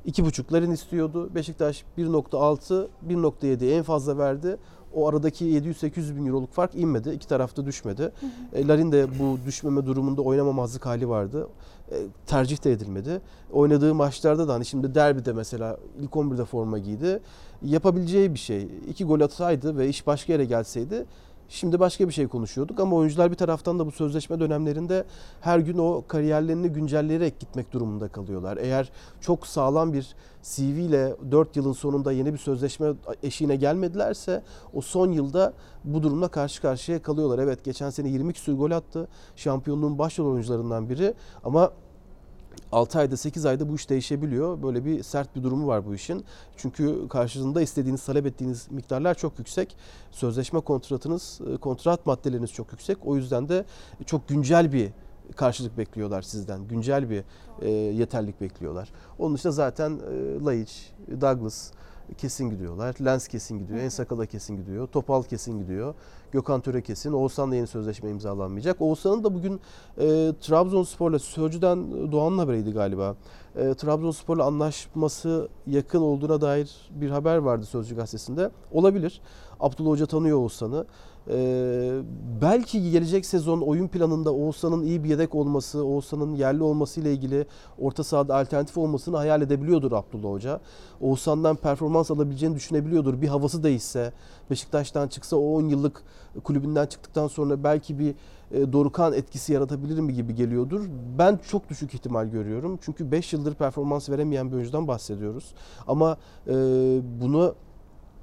2.5'ların istiyordu. Beşiktaş 1.6, 1.7 en fazla verdi. O aradaki 700-800 bin euroluk fark inmedi. İki tarafta düşmedi. E, Larin de bu düşmeme durumunda oynamamazlık hali vardı. E, tercih de edilmedi. Oynadığı maçlarda da hani şimdi derbide mesela ilk 11'de forma giydi. Yapabileceği bir şey. İki gol atsaydı ve iş başka yere gelseydi Şimdi başka bir şey konuşuyorduk ama oyuncular bir taraftan da bu sözleşme dönemlerinde her gün o kariyerlerini güncelleyerek gitmek durumunda kalıyorlar. Eğer çok sağlam bir CV ile 4 yılın sonunda yeni bir sözleşme eşiğine gelmedilerse o son yılda bu durumla karşı karşıya kalıyorlar. Evet geçen sene 20 küsur gol attı. Şampiyonluğun başrol oyuncularından biri ama 6 ayda 8 ayda bu iş değişebiliyor. Böyle bir sert bir durumu var bu işin. Çünkü karşılığında istediğiniz, talep ettiğiniz miktarlar çok yüksek. Sözleşme kontratınız, e, kontrat maddeleriniz çok yüksek. O yüzden de çok güncel bir karşılık bekliyorlar sizden. Güncel bir e, yeterlik bekliyorlar. Onun dışında zaten e, Laiç, Douglas kesin gidiyorlar. Lens kesin gidiyor. En Sakala kesin gidiyor. Topal kesin gidiyor. Gökhan Töre kesin. Oğuzhan'la yeni sözleşme imzalanmayacak. Oğuzhan'ın da bugün e, Trabzonspor'la Sözcü'den Doğan'ın haberiydi galiba. E, Trabzonspor'la anlaşması yakın olduğuna dair bir haber vardı Sözcü gazetesinde. Olabilir. Abdullah Hoca tanıyor Oğuzhan'ı. Ee, belki gelecek sezon oyun planında Oğuzhan'ın iyi bir yedek olması, Oğuzhan'ın yerli olması ile ilgili orta sahada alternatif olmasını hayal edebiliyordur Abdullah Hoca. Oğuzhan'dan performans alabileceğini düşünebiliyordur. Bir havası değişse, Beşiktaş'tan çıksa o 10 yıllık kulübünden çıktıktan sonra belki bir e, Dorukan etkisi yaratabilir mi gibi geliyordur. Ben çok düşük ihtimal görüyorum. Çünkü 5 yıldır performans veremeyen bir oyuncudan bahsediyoruz. Ama e, bunu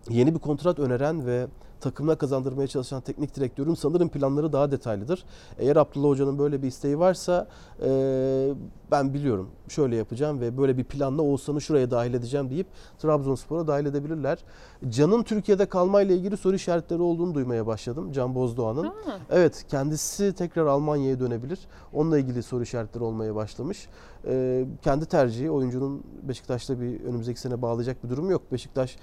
yeni bir kontrat öneren ve takımına kazandırmaya çalışan teknik direktörün sanırım planları daha detaylıdır. Eğer Abdullah Hoca'nın böyle bir isteği varsa e, ben biliyorum şöyle yapacağım ve böyle bir planla Oğuzhan'ı şuraya dahil edeceğim deyip Trabzonspor'a dahil edebilirler. Can'ın Türkiye'de kalmayla ilgili soru işaretleri olduğunu duymaya başladım. Can Bozdoğan'ın. Evet kendisi tekrar Almanya'ya dönebilir. Onunla ilgili soru işaretleri olmaya başlamış. E, kendi tercihi oyuncunun Beşiktaş'ta bir önümüzdeki sene bağlayacak bir durum yok. Beşiktaş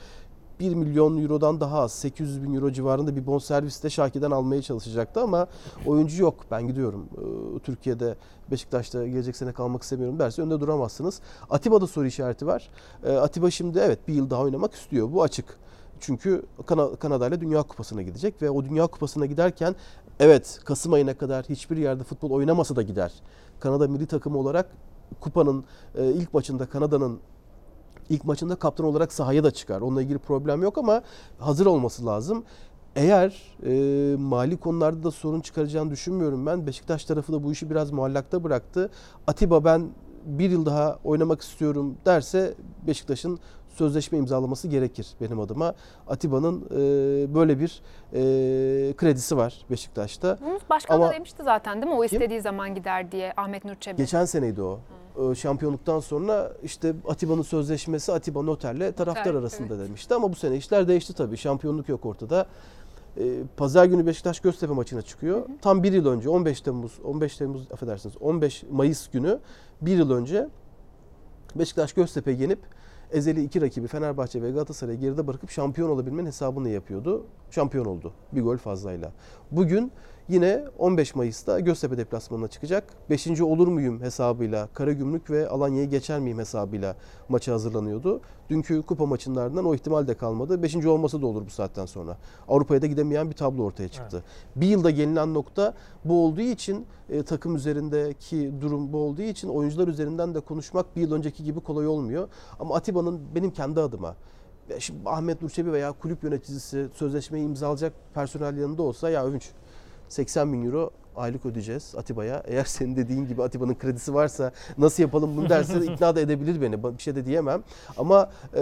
1 milyon eurodan daha az 800 bin euro civarında bir bonservis de Şaki'den almaya çalışacaktı ama oyuncu yok ben gidiyorum ee, Türkiye'de Beşiktaş'ta gelecek sene kalmak istemiyorum derse önde duramazsınız. Atiba'da soru işareti var. Ee, Atiba şimdi evet bir yıl daha oynamak istiyor bu açık. Çünkü Kan- Kanada ile Dünya Kupası'na gidecek ve o Dünya Kupası'na giderken evet Kasım ayına kadar hiçbir yerde futbol oynamasa da gider. Kanada milli takımı olarak kupanın e, ilk maçında Kanada'nın ilk maçında kaptan olarak sahaya da çıkar. Onunla ilgili problem yok ama hazır olması lazım. Eğer e, mali konularda da sorun çıkaracağını düşünmüyorum ben. Beşiktaş tarafı da bu işi biraz muallakta bıraktı. Atiba ben bir yıl daha oynamak istiyorum derse Beşiktaş'ın sözleşme imzalaması gerekir benim adıma. Atiba'nın e, böyle bir e, kredisi var Beşiktaş'ta.
Bunu başkan
Ama-
da demişti zaten değil mi? O istediği zaman gider diye Ahmet Nur Çebi.
Geçen seneydi o. Ee, Şampiyonluktan sonra işte Atiba'nın sözleşmesi Atiba Noter'le taraftar
Noter,
arasında demişti. Ama bu sene işler değişti tabii. Şampiyonluk yok ortada. Ee, Pazar günü Beşiktaş Göztepe maçına çıkıyor. Tam bir yıl önce 15 Temmuz, 15 Temmuz affedersiniz 15 Mayıs günü bir yıl önce Beşiktaş Göztepe'yi yenip ezeli iki rakibi Fenerbahçe ve Galatasaray'ı geride bırakıp şampiyon olabilmenin hesabını yapıyordu. Şampiyon oldu. Bir gol fazlayla. Bugün yine 15 Mayıs'ta Göztepe deplasmanına çıkacak. 5. olur muyum hesabıyla Karagümrük ve Alanya'yı geçer miyim hesabıyla maça hazırlanıyordu. Dünkü kupa maçının ardından o ihtimal de kalmadı. 5. olması da olur bu saatten sonra. Avrupa'ya da gidemeyen bir tablo ortaya çıktı. Bir yılda gelinen nokta bu olduğu için e, takım üzerindeki durum bu olduğu için oyuncular üzerinden de konuşmak bir yıl önceki gibi kolay olmuyor. Ama Atiba'nın benim kendi adıma Şimdi Ahmet Nurçebi veya kulüp yöneticisi sözleşmeyi imzalayacak personel yanında olsa ya Övünç 80 bin euro aylık ödeyeceğiz Atiba'ya. Eğer senin dediğin gibi Atiba'nın kredisi varsa nasıl yapalım bunu derse de ikna da edebilir beni. Bir şey de diyemem. Ama e,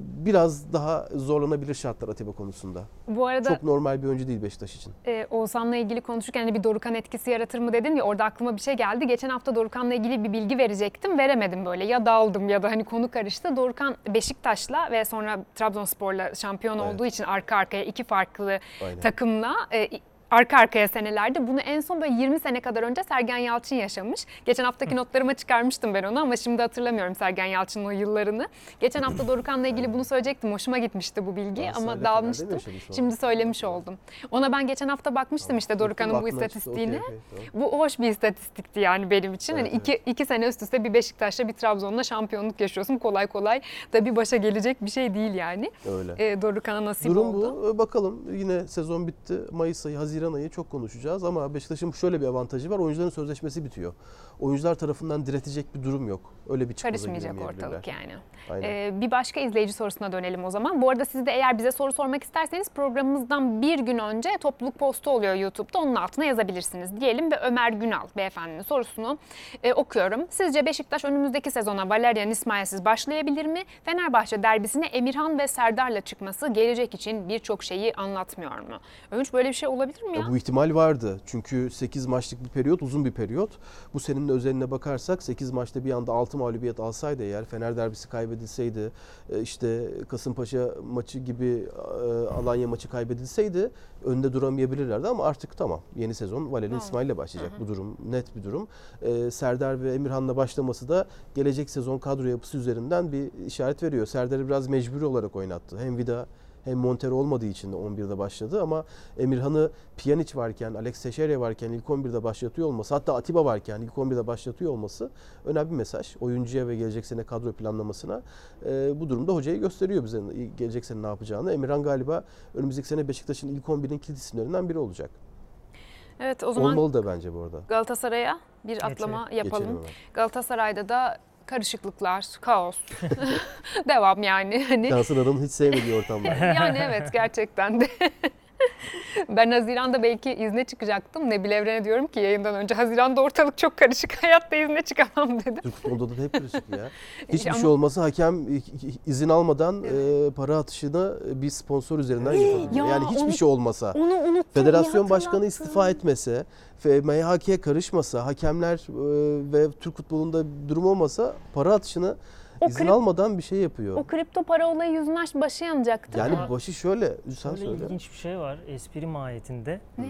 biraz daha zorlanabilir şartlar Atiba konusunda.
Bu arada
Çok normal bir oyuncu değil Beşiktaş için.
e, Oğuzhan'la ilgili konuşurken hani bir Dorukan etkisi yaratır mı dedin ya orada aklıma bir şey geldi. Geçen hafta Dorukan'la ilgili bir bilgi verecektim. Veremedim böyle. Ya daldım ya da hani konu karıştı. Dorukan Beşiktaş'la ve sonra Trabzonspor'la şampiyon
Evet.
olduğu için arka arkaya iki farklı
Aynen.
takımla e, arka arkaya senelerde bunu en son böyle 20 sene kadar önce Sergen Yalçın yaşamış. Geçen haftaki notlarıma çıkarmıştım ben onu ama şimdi hatırlamıyorum Sergen Yalçın'ın o yıllarını. Geçen hafta Dorukan'la ilgili bunu söyleyecektim. Hoşuma gitmişti bu bilgi
Galatasaray'da
ama
sonra?
Şimdi söylemiş oldum. Ona ben geçen hafta bakmıştım işte Dorukan'ın bu istatistiğine.
Tamam.
Bu hoş bir istatistikti yani benim için.
Evet,
hani iki, iki sene üst üste bir Beşiktaş'la bir Trabzon'la şampiyonluk yaşıyorsun. Kolay kolay da bir başa gelecek bir şey değil yani.
Öyle.
E, Dorukan'a nasip
Durum
oldu.
bu. Ee, Bakalım yine sezon bitti. Mayıs ayı, Haziran ayı çok konuşacağız ama Beşiktaş'ın şöyle bir avantajı var. Oyuncuların sözleşmesi bitiyor. Oyuncular tarafından diretecek bir durum yok. Öyle bir çıkmaza
Karışmayacak ortalık yani.
Aynen.
Ee, bir başka izleyici sorusuna dönelim o zaman. Bu arada siz de eğer bize soru sormak isterseniz programımızdan bir gün önce topluluk postu oluyor YouTube'da. Onun altına yazabilirsiniz diyelim ve Ömer Günal beyefendinin sorusunu e, okuyorum. Sizce Beşiktaş önümüzdeki sezona Valerian İsmail'siz başlayabilir mi? Fenerbahçe derbisine Emirhan ve Serdar'la çıkması gelecek için birçok şeyi anlatmıyor mu? Övünç böyle bir şey olabilir mi ya?
Ya bu ihtimal vardı. Çünkü 8 maçlık bir periyot, uzun bir periyot. Bu senin özeline bakarsak 8 maçta bir anda 6 mağlubiyet alsaydı eğer Fener derbisi kaybedilseydi, e, işte Kasımpaşa maçı gibi e, Alanya maçı kaybedilseydi önde duramayabilirlerdi ama artık tamam. Yeni sezon Valerian
Tamam.
İsmail ile başlayacak bu durum. Net bir durum. E, Serdar ve Emirhan'la başlaması da gelecek sezon kadro yapısı üzerinden bir işaret veriyor. Serdar'ı biraz mecburi olarak oynattı. Hem Vida hem Montero olmadığı için de 11'de başladı ama Emirhan'ı Pjanic varken, Alex Teixeira varken ilk 11'de başlatıyor olması, hatta Atiba varken ilk 11'de başlatıyor olması önemli bir mesaj. Oyuncuya ve gelecek sene kadro planlamasına Ee, bu durumda hocayı gösteriyor bize gelecek sene ne yapacağını. Emirhan galiba önümüzdeki sene Beşiktaş'ın ilk 11'in kilit isimlerinden biri olacak.
Evet o zaman
Olmalı da bence bu arada.
Galatasaray'a bir atlama yapalım.
Geçelim.
Galatasaray'da da karışıklıklar, kaos. Devam yani. Hani
Cansın adamın hiç sevmediği ortamlar.
yani evet gerçekten de. ben Haziran'da belki izne çıkacaktım. Nebil Evren'e diyorum ki yayından önce Haziran'da ortalık çok karışık. Hayatta izne çıkamam dedim.
Türk futbolunda da hep karışık ya. Hiçbir
Ama-
şey olmasa hakem izin almadan e, para atışını bir sponsor üzerinden yapabiliyor.
Ya,
Yani hiçbir
onu-
şey olmasa.
Onu unuttum.
Federasyon başkanı istifa etmese MHK'ye karışmasa, hakemler e, ve Türk futbolunda durum olmasa para atışını
O
izin
krip-
almadan bir şey yapıyor.
O kripto para olayı yüzünden başı yanacaktı.
Yani
Ama
başı şöyle, sen
Şöyle
söyle.
ilginç bir şey var espri mahiyetinde.
Ne?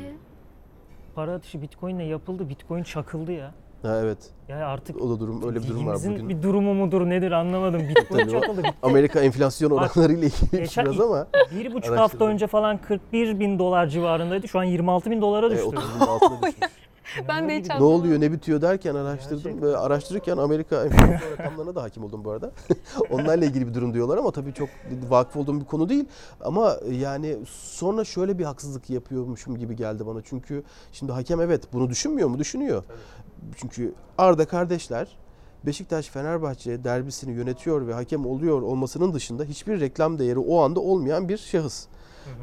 Para atışı Bitcoin'le yapıldı. Bitcoin çakıldı ya.
Ha, evet.
Yani artık
O da durum öyle bir durum var bugün.
bir durumu mudur nedir anlamadım. Bitcoin çakıldı.
Amerika enflasyon oranlarıyla ilgili
Geçen
biraz ama
bir buçuk hafta önce falan 41 bin dolar civarındaydı. Şu an 26 bin dolara
e,
düştü.
30 bin altına düşmüş.
Ben de hiç
ne oluyor ne bitiyor derken araştırdım
Gerçekten.
ve araştırırken Amerika enflasyon rakamlarına da hakim oldum bu arada. Onlarla ilgili bir durum diyorlar ama tabii çok vakıf olduğum bir konu değil. Ama yani sonra şöyle bir haksızlık yapıyormuşum gibi geldi bana. Çünkü şimdi hakem evet bunu düşünmüyor mu? Düşünüyor. Çünkü Arda kardeşler Beşiktaş Fenerbahçe derbisini yönetiyor ve hakem oluyor olmasının dışında hiçbir reklam değeri o anda olmayan bir şahıs.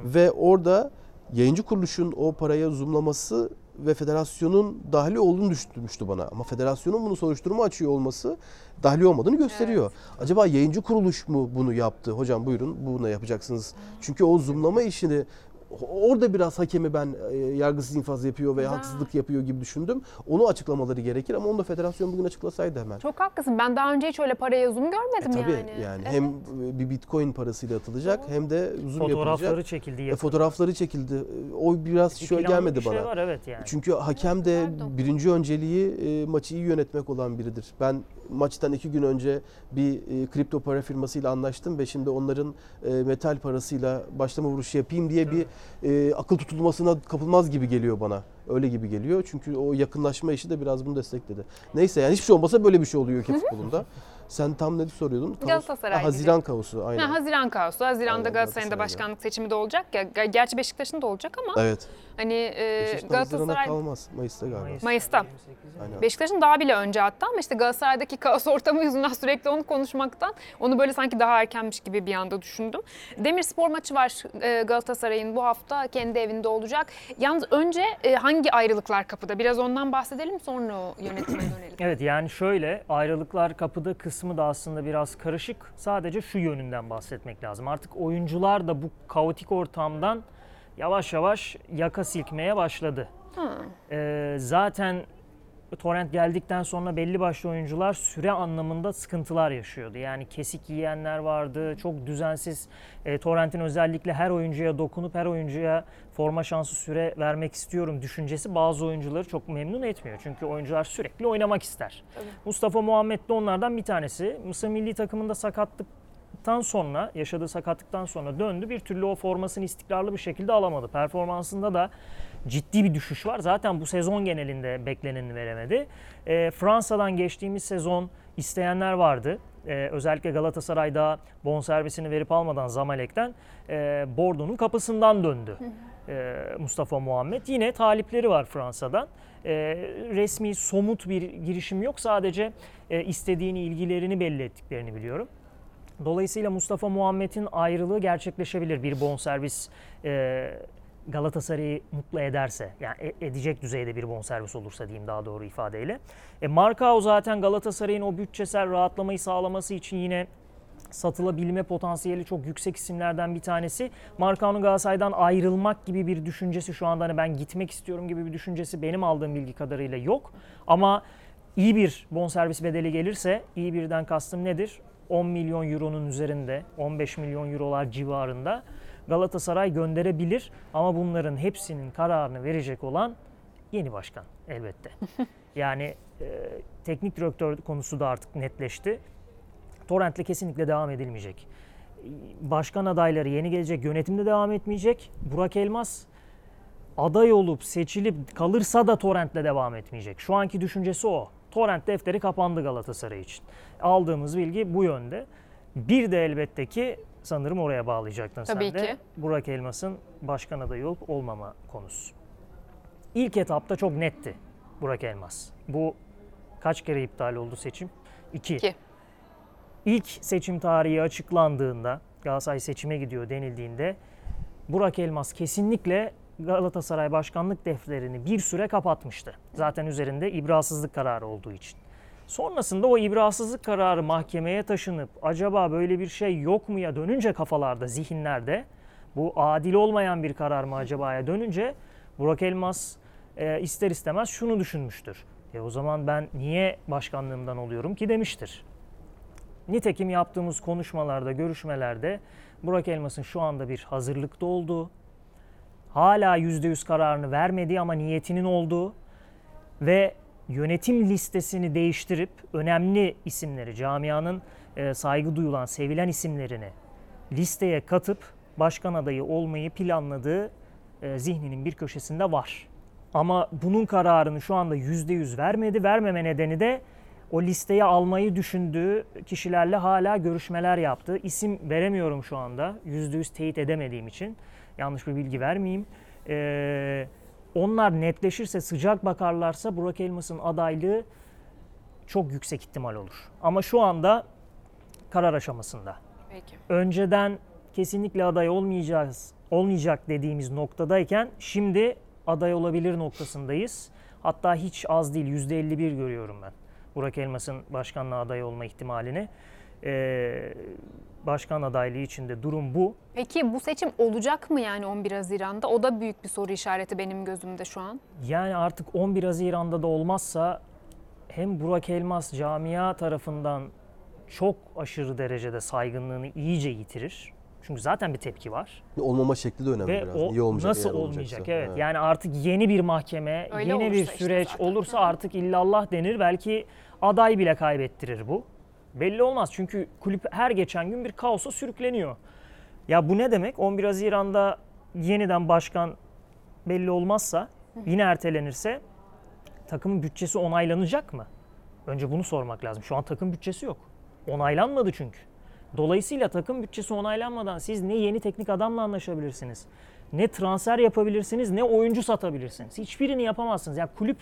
Ve orada yayıncı kuruluşun o paraya zoomlaması ve federasyonun dahili olduğunu düşünmüştü bana. Ama federasyonun bunu soruşturma açıyor olması dahili olmadığını gösteriyor. Acaba yayıncı kuruluş mu bunu yaptı? Hocam buyurun bunu yapacaksınız. Çünkü o zoomlama işini orada biraz hakemi ben e, yargısız infaz yapıyor veya
Güzel.
haksızlık yapıyor gibi düşündüm. Onu açıklamaları gerekir ama onu da federasyon bugün açıklasaydı hemen.
Çok haklısın. Ben daha önce hiç öyle paraya zoom
E,
görmedim
tabii
yani.
yani,
Evet.
hem bir bitcoin parasıyla atılacak hem de zoom
Fotoğrafları
yapılacak.
çekildi.
E, fotoğrafları çekildi. E, O biraz
Bir
şöyle gelmedi
bir şey
bana.
var evet yani.
Çünkü hakem de
pardon.
birinci önceliği e, maçı iyi yönetmek olan biridir. Ben maçtan iki gün önce bir e, kripto para firmasıyla anlaştım ve şimdi onların e, metal parasıyla başlama vuruşu yapayım diye bir e, akıl tutulmasına kapılmaz gibi geliyor bana. Öyle gibi geliyor. Çünkü o yakınlaşma işi de biraz bunu destekledi. Neyse yani hiçbir şey olmasa böyle bir şey oluyor ülke futbolunda. Sen tam ne soruyordun? Kaos-
Galatasaray
Ha, Haziran kaosu aynen.
Ha, Haziran kaosu. Haziran'da
Aynen,
Galatasaray'ın da
Galatasaray'da.
başkanlık seçimi de olacak ya. Ge- Gerçi Beşiktaş'ın da olacak ama
Evet.
Hani e, Galatasaray
kalmaz. Mayıs'ta galiba.
Mayıs'ta.
28'i.
Aynen.
Beşiktaş'ın daha bile önce hatta ama işte Galatasaray'daki kaos ortamı yüzünden sürekli onu konuşmaktan onu böyle sanki daha erkenmiş gibi bir anda düşündüm. Demirspor maçı var e, Galatasaray'ın bu hafta kendi evinde olacak. Yalnız önce e, hangi ayrılıklar kapıda? Biraz ondan bahsedelim sonra o yönetime dönelim.
Evet yani şöyle ayrılıklar kapıda kısmı da aslında biraz karışık. Sadece şu yönünden bahsetmek lazım. Artık oyuncular da bu kaotik ortamdan yavaş yavaş yaka silkmeye başladı. Ee, zaten Torrent geldikten sonra belli başlı oyuncular süre anlamında sıkıntılar yaşıyordu. Yani kesik yiyenler vardı, çok düzensiz. E, Torrent'in özellikle her oyuncuya dokunup her oyuncuya forma şansı süre vermek istiyorum düşüncesi bazı oyuncuları çok memnun etmiyor. Çünkü oyuncular sürekli oynamak ister.
Tabii.
Mustafa Muhammed de onlardan bir tanesi. Mısır milli takımında sakatlıktan sonra, yaşadığı sakatlıktan sonra döndü. Bir türlü o formasını istikrarlı bir şekilde alamadı. Performansında da ciddi bir düşüş var. Zaten bu sezon genelinde bekleneni veremedi. E, Fransa'dan geçtiğimiz sezon isteyenler vardı. E, özellikle Galatasaray'da bonservisini verip almadan Zamalek'ten e, Bordeaux'un kapısından döndü. E, Mustafa Muhammed. Yine talipleri var Fransa'dan. E, resmi somut bir girişim yok. Sadece e, istediğini, ilgilerini belli ettiklerini biliyorum. Dolayısıyla Mustafa Muhammed'in ayrılığı gerçekleşebilir bir bonservis e, Galatasaray'ı mutlu ederse. Yani e- edecek düzeyde bir bonservis olursa diyeyim daha doğru ifadeyle. E, Markao zaten Galatasaray'ın o bütçesel rahatlamayı sağlaması için yine satılabilme potansiyeli çok yüksek isimlerden bir tanesi. Markao'nun Galatasaray'dan ayrılmak gibi bir düşüncesi şu anda hani ben gitmek istiyorum gibi bir düşüncesi benim aldığım bilgi kadarıyla yok. Ama iyi bir bonservis bedeli gelirse iyi birden kastım nedir? 10 milyon euronun üzerinde 15 milyon eurolar civarında Galatasaray gönderebilir ama bunların hepsinin kararını verecek olan yeni başkan elbette. Yani e, teknik direktör konusu da artık netleşti. Torrent'le kesinlikle devam edilmeyecek. Başkan adayları yeni gelecek, yönetimde devam etmeyecek. Burak Elmas aday olup seçilip kalırsa da Torrent'le devam etmeyecek. Şu anki düşüncesi o. Torrent defteri kapandı Galatasaray için. Aldığımız bilgi bu yönde. Bir de elbette ki sanırım oraya bağlayacaktın
Tabii
sen de.
ki.
Burak Elmas'ın başkan adayı olup olmama konusu. İlk etapta çok netti Burak Elmas. Bu kaç kere iptal oldu seçim? İki.
İki.
İlk seçim tarihi açıklandığında Galatasaray seçime gidiyor denildiğinde Burak Elmas kesinlikle Galatasaray başkanlık defterini bir süre kapatmıştı. Zaten üzerinde ibrasızlık kararı olduğu için. Sonrasında o ibrasızlık kararı mahkemeye taşınıp acaba böyle bir şey yok mu ya dönünce kafalarda, zihinlerde bu adil olmayan bir karar mı acaba'ya dönünce Burak Elmas e, ister istemez şunu düşünmüştür. E o zaman ben niye başkanlığımdan oluyorum ki demiştir. Nitekim yaptığımız konuşmalarda, görüşmelerde Burak Elmas'ın şu anda bir hazırlıkta olduğu, hala %100 kararını vermediği ama niyetinin olduğu ve yönetim listesini değiştirip önemli isimleri, camianın e, saygı duyulan, sevilen isimlerini listeye katıp başkan adayı olmayı planladığı e, zihninin bir köşesinde var. Ama bunun kararını şu anda %100 vermedi. Vermeme nedeni de o listeye almayı düşündüğü kişilerle hala görüşmeler yaptı. İsim veremiyorum şu anda. %100 teyit edemediğim için. Yanlış bir bilgi vermeyeyim. Ee, onlar netleşirse, sıcak bakarlarsa Burak Elmas'ın adaylığı çok yüksek ihtimal olur. Ama şu anda karar aşamasında.
Peki.
Önceden kesinlikle aday olmayacağız, olmayacak dediğimiz noktadayken şimdi aday olabilir noktasındayız. Hatta hiç az değil %51 görüyorum ben. Burak Elmas'ın başkanlığa aday olma ihtimalini. Ee, başkan adaylığı içinde durum bu.
Peki bu seçim olacak mı yani 11 Haziran'da? O da büyük bir soru işareti benim gözümde şu an.
Yani artık 11 Haziran'da da olmazsa hem Burak Elmas camia tarafından çok aşırı derecede saygınlığını iyice yitirir. Çünkü zaten bir tepki var.
Olmama şekli de önemli
Ve
biraz.
o
Niye olmayacak
nasıl olmayacak?
olacaksa.
Evet. Yani artık yeni bir mahkeme,
Öyle
yeni bir
işte
süreç
zaten.
olursa artık illallah denir. Belki aday bile kaybettirir bu. Belli olmaz çünkü kulüp her geçen gün bir kaosa sürükleniyor. Ya bu ne demek? 11 Haziran'da yeniden başkan belli olmazsa Yine ertelenirse takımın bütçesi onaylanacak mı? Önce bunu sormak lazım. Şu an takım bütçesi yok. Onaylanmadı çünkü. Dolayısıyla takım bütçesi onaylanmadan siz ne yeni teknik adamla anlaşabilirsiniz, ne transfer yapabilirsiniz, ne oyuncu satabilirsiniz. Hiçbirini yapamazsınız. Yani kulüp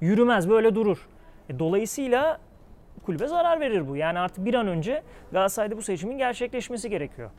yürümez, böyle durur. E, dolayısıyla kulübe zarar verir bu. Yani artık bir an önce Galatasaray'da bu seçimin gerçekleşmesi gerekiyor.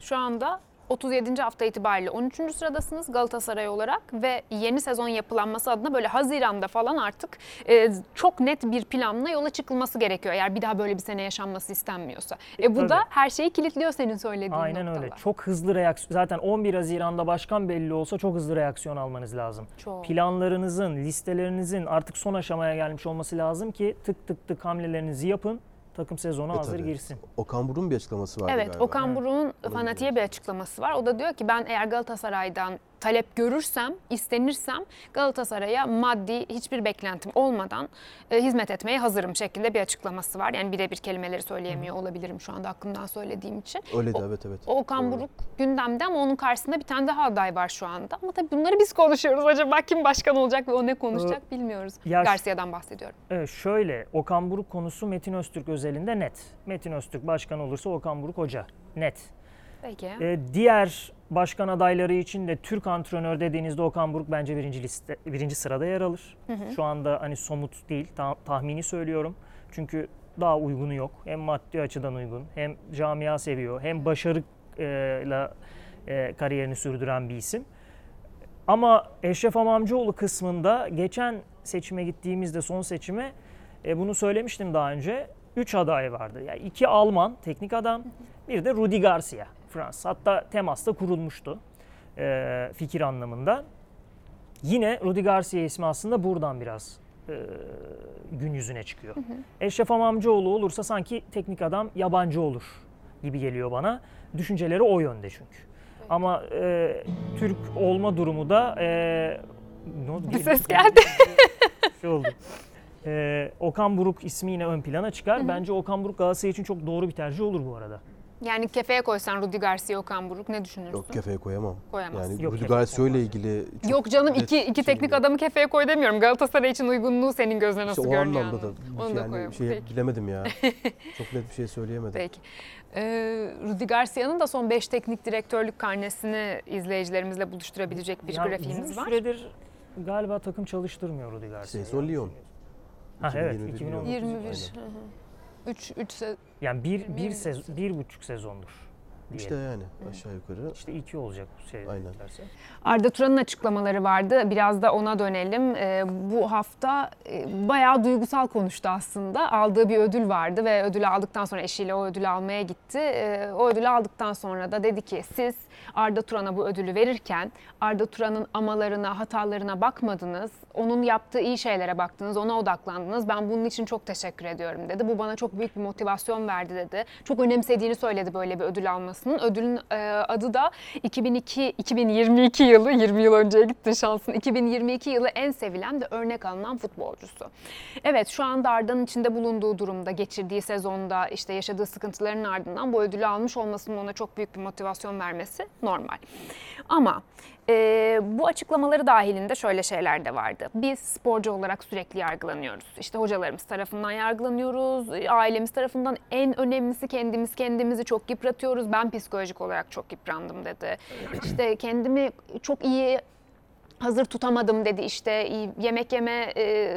Şu anda 37. hafta itibariyle 13. sıradasınız Galatasaray olarak ve yeni sezon yapılanması adına böyle Haziran'da falan artık e, çok net bir planla yola çıkılması gerekiyor. Eğer bir daha böyle bir sene yaşanması istenmiyorsa. E, bu
Tabii.
da her şeyi kilitliyor senin söylediğin
Aynen
noktalar.
öyle. Çok hızlı reaksiyon. Zaten 11 Haziran'da başkan belli olsa çok hızlı reaksiyon almanız lazım.
Çok.
Planlarınızın, listelerinizin artık son aşamaya gelmiş olması lazım ki tık tık tık hamlelerinizi yapın. Takım sezona
E,
hazır
tabii.
girsin.
Okan Buruk'un bir açıklaması vardı
Evet,
galiba.
Okan Buruk'un fanatiğe bir açıklaması var. O da diyor ki ben eğer Galatasaray'dan talep görürsem, istenirsem Galatasaray'a maddi hiçbir beklentim olmadan e, hizmet etmeye hazırım şeklinde bir açıklaması var. Yani birebir kelimeleri söyleyemiyor olabilirim şu anda aklımdan söylediğim için.
Öyle de
O-
evet evet.
Okan. Buruk gündemde ama onun karşısında bir tane daha aday var şu anda. Ama tabii bunları biz konuşuyoruz. Acaba kim başkan olacak ve o ne konuşacak bilmiyoruz.
Ya-
Garcia'dan bahsediyorum.
Evet şöyle Okan Buruk konusu Metin Öztürk özelinde net. Metin Öztürk başkan olursa Okan Buruk hoca. Net.
Peki.
Ee, diğer başkan adayları için de Türk antrenör dediğinizde Okan Buruk bence birinci liste birinci sırada yer alır. Şu anda hani somut değil ta- tahmini söylüyorum. Çünkü daha uygunu yok. Hem maddi açıdan uygun, hem camia seviyor, hem başarıyla e, kariyerini sürdüren bir isim. Ama Eşref Amamcıoğlu kısmında geçen seçime gittiğimizde son seçime e, bunu söylemiştim daha önce. Üç aday vardı. Yani iki Alman teknik adam, bir de Rudi Garcia Fransız. Hatta temas da kurulmuştu e, fikir anlamında. Yine Rudi Garcia ismi aslında buradan biraz e, gün yüzüne çıkıyor. Eşref Amamcıoğlu olursa sanki teknik adam yabancı olur gibi geliyor bana. Düşünceleri o yönde çünkü. Ama e, Türk olma durumu da e, ne oldu?
Bir ses geldi.
şey oldu. E, Okan Buruk ismi yine ön plana çıkar. Bence Okan Buruk Galatasaray için çok doğru bir tercih olur bu arada.
Yani kefeye koysan Rudi Garcia, Okan Buruk ne düşünürsün?
Yok kefeye koyamam.
Koyamazsın.
Yani
Yok,
Rudi Garcia ile ilgili çok
Yok canım iki, iki
şey
teknik
yok.
adamı kefeye koy demiyorum. Galatasaray için uygunluğu senin gözüne
İşte
nasıl
o
görünüyor?
anlamda da.
Onu da
yani
koyalım.
şey
Peki.
bilemedim ya. çok net bir şey söyleyemedim.
Peki. Ee, Rudi Garcia'nın da son 5 teknik direktörlük karnesini izleyicilerimizle buluşturabilecek bir
Yani
grafiğimiz var.
süredir galiba takım çalıştırmıyor Rudi Garcia.
Şey, son Lyon.
Ha evet
2021
2019.
21.
Aynen.
3 3
Yani bir, bir,
Yirmi
sez, bir buçuk sezondur. Diyelim.
İşte yani aşağı yukarı.
İşte iki olacak bu şey.
Aynen.
derse.
Arda Turan'ın açıklamaları vardı. Biraz da ona dönelim. Ee, bu hafta e, bayağı duygusal konuştu aslında. Aldığı bir ödül vardı ve ödülü aldıktan sonra eşiyle o ödülü almaya gitti. Ee, o ödülü aldıktan sonra da dedi ki siz Arda Turan'a bu ödülü verirken Arda Turan'ın amalarına, hatalarına bakmadınız. Onun yaptığı iyi şeylere baktınız, ona odaklandınız. Ben bunun için çok teşekkür ediyorum dedi. Bu bana çok büyük bir motivasyon verdi dedi. Çok önemsediğini söyledi böyle bir ödül almasının. Ödülün e, adı da 2002 2022 yılı 20 yıl önceye gitti şansın. 2022 yılı en sevilen ve örnek alınan futbolcusu. Evet şu anda Arda'nın içinde bulunduğu durumda, geçirdiği sezonda işte yaşadığı sıkıntıların ardından bu ödülü almış olmasının ona çok büyük bir motivasyon vermesi normal. Ama e, bu açıklamaları dahilinde şöyle şeyler de vardı. Biz sporcu olarak sürekli yargılanıyoruz. İşte hocalarımız tarafından yargılanıyoruz. Ailemiz tarafından en önemlisi kendimiz kendimizi çok yıpratıyoruz. Ben psikolojik olarak çok yıprandım dedi. İşte kendimi çok iyi hazır tutamadım dedi işte yemek yeme e,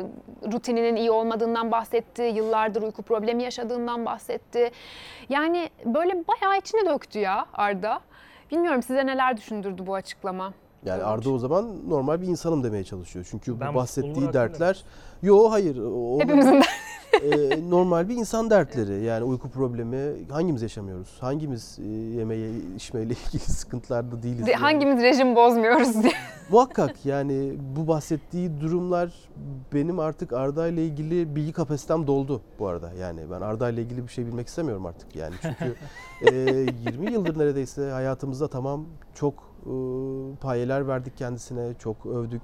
rutininin iyi olmadığından bahsetti. Yıllardır uyku problemi yaşadığından bahsetti. Yani böyle bayağı içine döktü ya Arda. Bilmiyorum size neler düşündürdü bu açıklama.
Yani Arda o zaman normal bir insanım demeye çalışıyor. Çünkü
Ben
bu bahsettiği dertler yo hayır o
Hepimizin de
e, normal bir insan dertleri. Yani uyku problemi hangimiz yaşamıyoruz? Hangimiz e, içmeyle ilgili sıkıntılarda değiliz? yani?
hangimiz rejim bozmuyoruz diye.
Muhakkak yani bu bahsettiği durumlar benim artık Arda ile ilgili bilgi kapasitem doldu bu arada. Yani ben Arda ile ilgili bir şey bilmek istemiyorum artık yani. Çünkü e, 20 yıldır neredeyse hayatımızda tamam çok e, payeler verdik kendisine, çok övdük.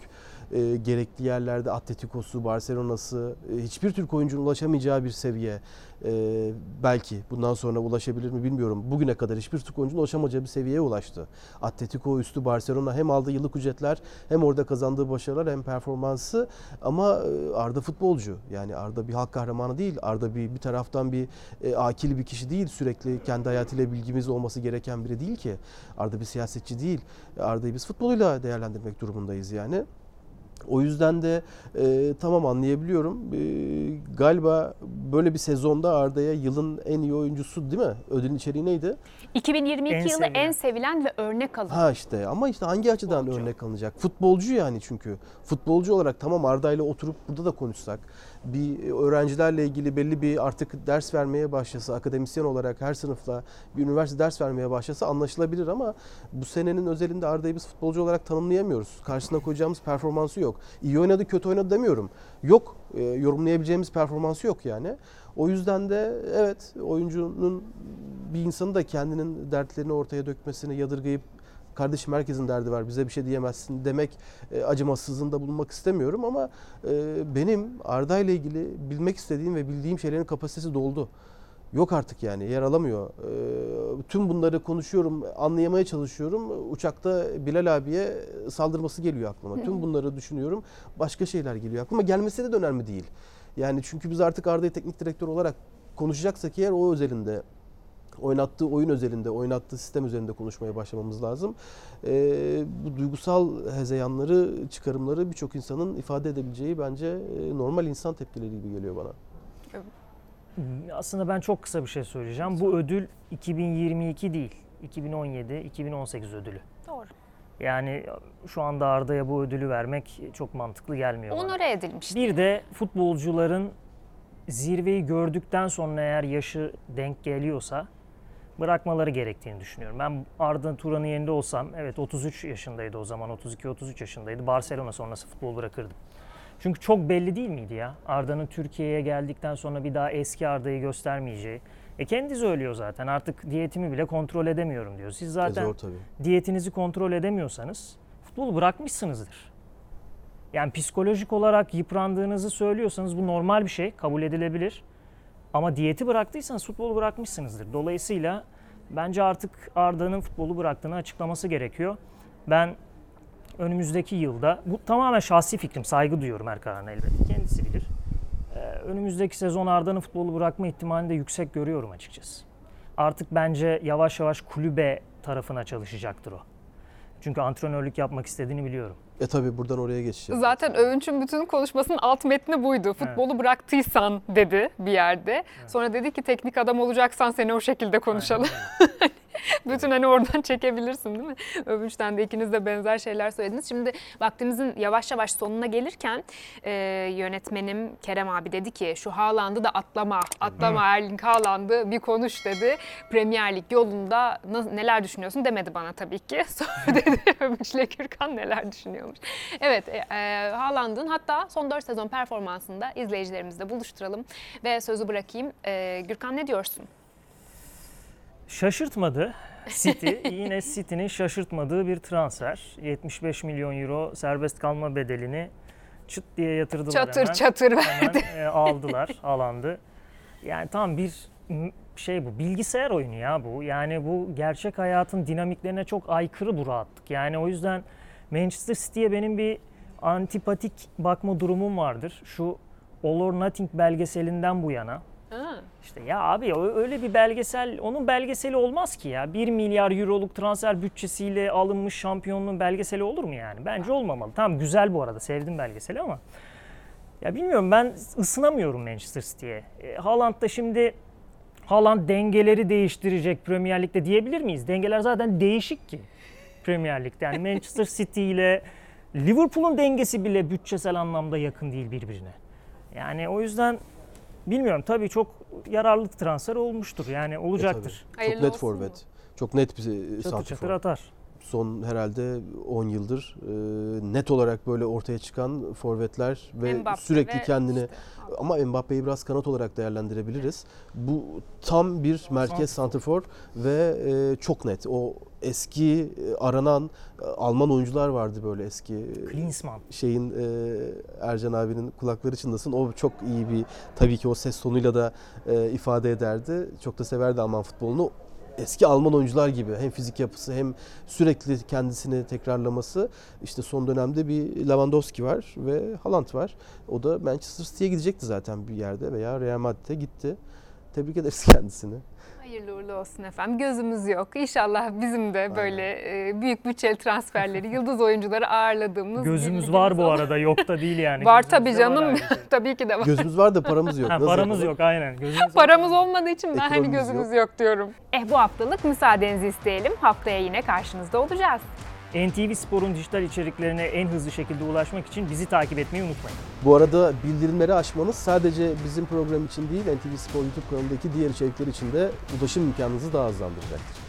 E, gerekli yerlerde Atletico'su, Barcelona'sı e, hiçbir Türk oyuncunun ulaşamayacağı bir seviye. E, belki bundan sonra ulaşabilir mi bilmiyorum. Bugüne kadar hiçbir Türk oyuncunun ulaşamayacağı bir seviyeye ulaştı. Atletico üstü Barcelona hem aldığı yıllık ücretler hem orada kazandığı başarılar hem performansı ama e, Arda futbolcu. Yani Arda bir halk kahramanı değil. Arda bir bir taraftan bir e, akil bir kişi değil. Sürekli kendi hayatıyla bilgimiz olması gereken biri değil ki. Arda bir siyasetçi değil. Arda'yı biz futboluyla değerlendirmek durumundayız yani. O yüzden de e, tamam anlayabiliyorum. E, galiba böyle bir sezonda Arda'ya yılın en iyi oyuncusu değil mi? Ödülün içeriği neydi?
2022
En
yılı
sevilen.
en sevilen ve örnek alın.
Ha işte ama işte hangi açıdan
Futbolcu.
örnek alınacak? Futbolcu yani çünkü. Futbolcu olarak tamam Arda ile oturup burada da konuşsak. Bir öğrencilerle ilgili belli bir artık ders vermeye başlasa, akademisyen olarak her sınıfta bir üniversite ders vermeye başlasa anlaşılabilir ama bu senenin özelinde Arda'yı biz futbolcu olarak tanımlayamıyoruz. Karşısına koyacağımız performansı yok. İyi oynadı, kötü oynadı demiyorum. Yok. E, yorumlayabileceğimiz performansı yok yani. O yüzden de evet oyuncunun bir insanı da kendinin dertlerini ortaya dökmesini yadırgayıp kardeşim herkesin derdi var bize bir şey diyemezsin demek e, acımasızlığında bulunmak istemiyorum ama e, benim Arda ile ilgili bilmek istediğim ve bildiğim şeylerin kapasitesi doldu. Yok artık yani yer alamıyor. E, tüm bunları konuşuyorum, anlayamaya çalışıyorum. Uçakta Bilal abiye saldırması geliyor aklıma. Tüm bunları düşünüyorum. Başka şeyler geliyor aklıma. Gelmesi de önemli değil. Yani çünkü biz artık Arda'yı teknik direktör olarak konuşacaksak eğer o özelinde oynattığı oyun özelinde, oynattığı sistem üzerinde konuşmaya başlamamız lazım. Ee, bu duygusal hezeyanları, çıkarımları birçok insanın ifade edebileceği bence e, normal insan tepkileri gibi geliyor bana.
Aslında ben çok kısa bir şey söyleyeceğim. Bu ödül 2022 değil, 2017-2018 ödülü.
Doğru.
Yani şu anda Arda'ya bu ödülü vermek çok mantıklı gelmiyor bana.
Onore edilmişti.
Bir de futbolcuların zirveyi gördükten sonra eğer yaşı denk geliyorsa bırakmaları gerektiğini düşünüyorum. Ben Arda Turan'ın yerinde olsam evet 33 yaşındaydı o zaman 32-33 yaşındaydı. Barcelona sonrası futbol bırakırdım. Çünkü çok belli değil miydi ya? Arda'nın Türkiye'ye geldikten sonra bir daha eski Arda'yı göstermeyeceği. E kendi söylüyor zaten artık diyetimi bile kontrol edemiyorum diyor. Siz
E,
zaten
Zor tabii.
diyetinizi kontrol edemiyorsanız futbolu bırakmışsınızdır. Yani psikolojik olarak yıprandığınızı söylüyorsanız bu normal bir şey, kabul edilebilir. Ama diyeti bıraktıysanız futbolu bırakmışsınızdır. Dolayısıyla bence artık Arda'nın futbolu bıraktığını açıklaması gerekiyor. Ben önümüzdeki yılda, bu tamamen şahsi fikrim, saygı duyuyorum Erkan'a elbette, kendisi bilir. Ee, önümüzdeki sezon Arda'nın futbolu bırakma ihtimalini de yüksek görüyorum açıkçası. Artık bence yavaş yavaş kulübe tarafına çalışacaktır o. Çünkü antrenörlük yapmak istediğini biliyorum.
E tabii buradan oraya geçeceğiz.
Zaten Övünç'ün bütün konuşmasının alt metni buydu. Futbolu bıraktıysan dedi bir yerde. Sonra dedi ki teknik adam olacaksan seni o şekilde konuşalım. Bütün hani oradan çekebilirsin değil mi? Övünç'ten de ikiniz de benzer şeyler söylediniz. Şimdi vaktimizin yavaş yavaş sonuna gelirken e, yönetmenim Kerem abi dedi ki şu Haaland'ı da atlama, atlama Erling Haaland'ı bir konuş dedi. Premier Lig yolunda neler düşünüyorsun demedi bana tabii ki. Sonra dedi Övünç'le Gürkan neler düşünüyormuş. Evet e, e, Haaland'ın hatta son 4 sezon performansında izleyicilerimizle buluşturalım ve sözü bırakayım. E, Gürkan ne diyorsun?
Şaşırtmadı. City yine City'nin şaşırtmadığı bir transfer. 75 milyon euro serbest kalma bedelini çıt diye yatırdılar
Çatır
hemen.
çatır
Hemen e, aldılar, alandı. Yani tam bir şey bu bilgisayar oyunu ya bu. Yani bu gerçek hayatın dinamiklerine çok aykırı bu rahatlık. Yani o yüzden Manchester City'ye benim bir antipatik bakma durumum vardır. Şu All or Nothing belgeselinden bu yana.
Ha.
İşte ya abi öyle bir belgesel, onun belgeseli olmaz ki ya. 1 milyar euroluk transfer bütçesiyle alınmış şampiyonluğun belgeseli olur mu yani? Bence olmamalı. Tamam güzel bu arada, sevdim belgeseli ama. Ya bilmiyorum ben ısınamıyorum Manchester City'ye. E, Haaland da şimdi Haaland dengeleri değiştirecek Premier Lig'de diyebilir miyiz? Dengeler zaten değişik ki Premier Lig'de. Yani Manchester City ile Liverpool'un dengesi bile bütçesel anlamda yakın değil birbirine. Yani o yüzden bilmiyorum tabii çok yararlı transfer olmuştur. Yani
E
olacaktır.
tabii.
Hayırlı
Çok net forvet. Çok net bir e,
Çatır çatır atar.
Son herhalde 10 yıldır e, net olarak böyle ortaya çıkan forvetler ve
Mbappe
sürekli
ve
kendini
işte-
ama Mbappe'yi biraz kanat olarak değerlendirebiliriz. Bu tam bir merkez santrfor ve e, çok net. O eski e, aranan e, Alman oyuncular vardı böyle eski e,
Klinsmann.
şeyin e, Ercan abinin kulakları çınlasın. O çok iyi bir tabii ki o ses tonuyla da e, ifade ederdi. Çok da severdi Alman futbolunu. Eski Alman oyuncular gibi hem fizik yapısı hem sürekli kendisini tekrarlaması. İşte son dönemde bir Lewandowski var ve Haaland var. O da Manchester City'ye gidecekti zaten bir yerde veya Real Madrid'e gitti. Tebrik ederiz kendisini.
Hayırlı uğurlu olsun efendim. Gözümüz yok. İnşallah bizim de böyle e, büyük bütçeli transferleri, yıldız oyuncuları ağırladığımız
Gözümüz var bu arada yok da değil yani.
Var tabii canım. tabii ki de var.
Gözümüz var da paramız yok.
Ha,
Nasıl
paramız
yapalım?
yok aynen. Gözümüz
Paramız olmadığı için ben hani gözümüz yok. diyorum. Eh bu haftalık müsaadenizi isteyelim. Haftaya yine karşınızda olacağız.
NTV Spor'un dijital içeriklerine en hızlı şekilde ulaşmak için bizi takip etmeyi unutmayın.
Bu arada bildirimleri açmanız sadece bizim program için değil NTV Spor YouTube kanalındaki diğer içerikler için de ulaşım imkanınızı daha hızlandıracaktır.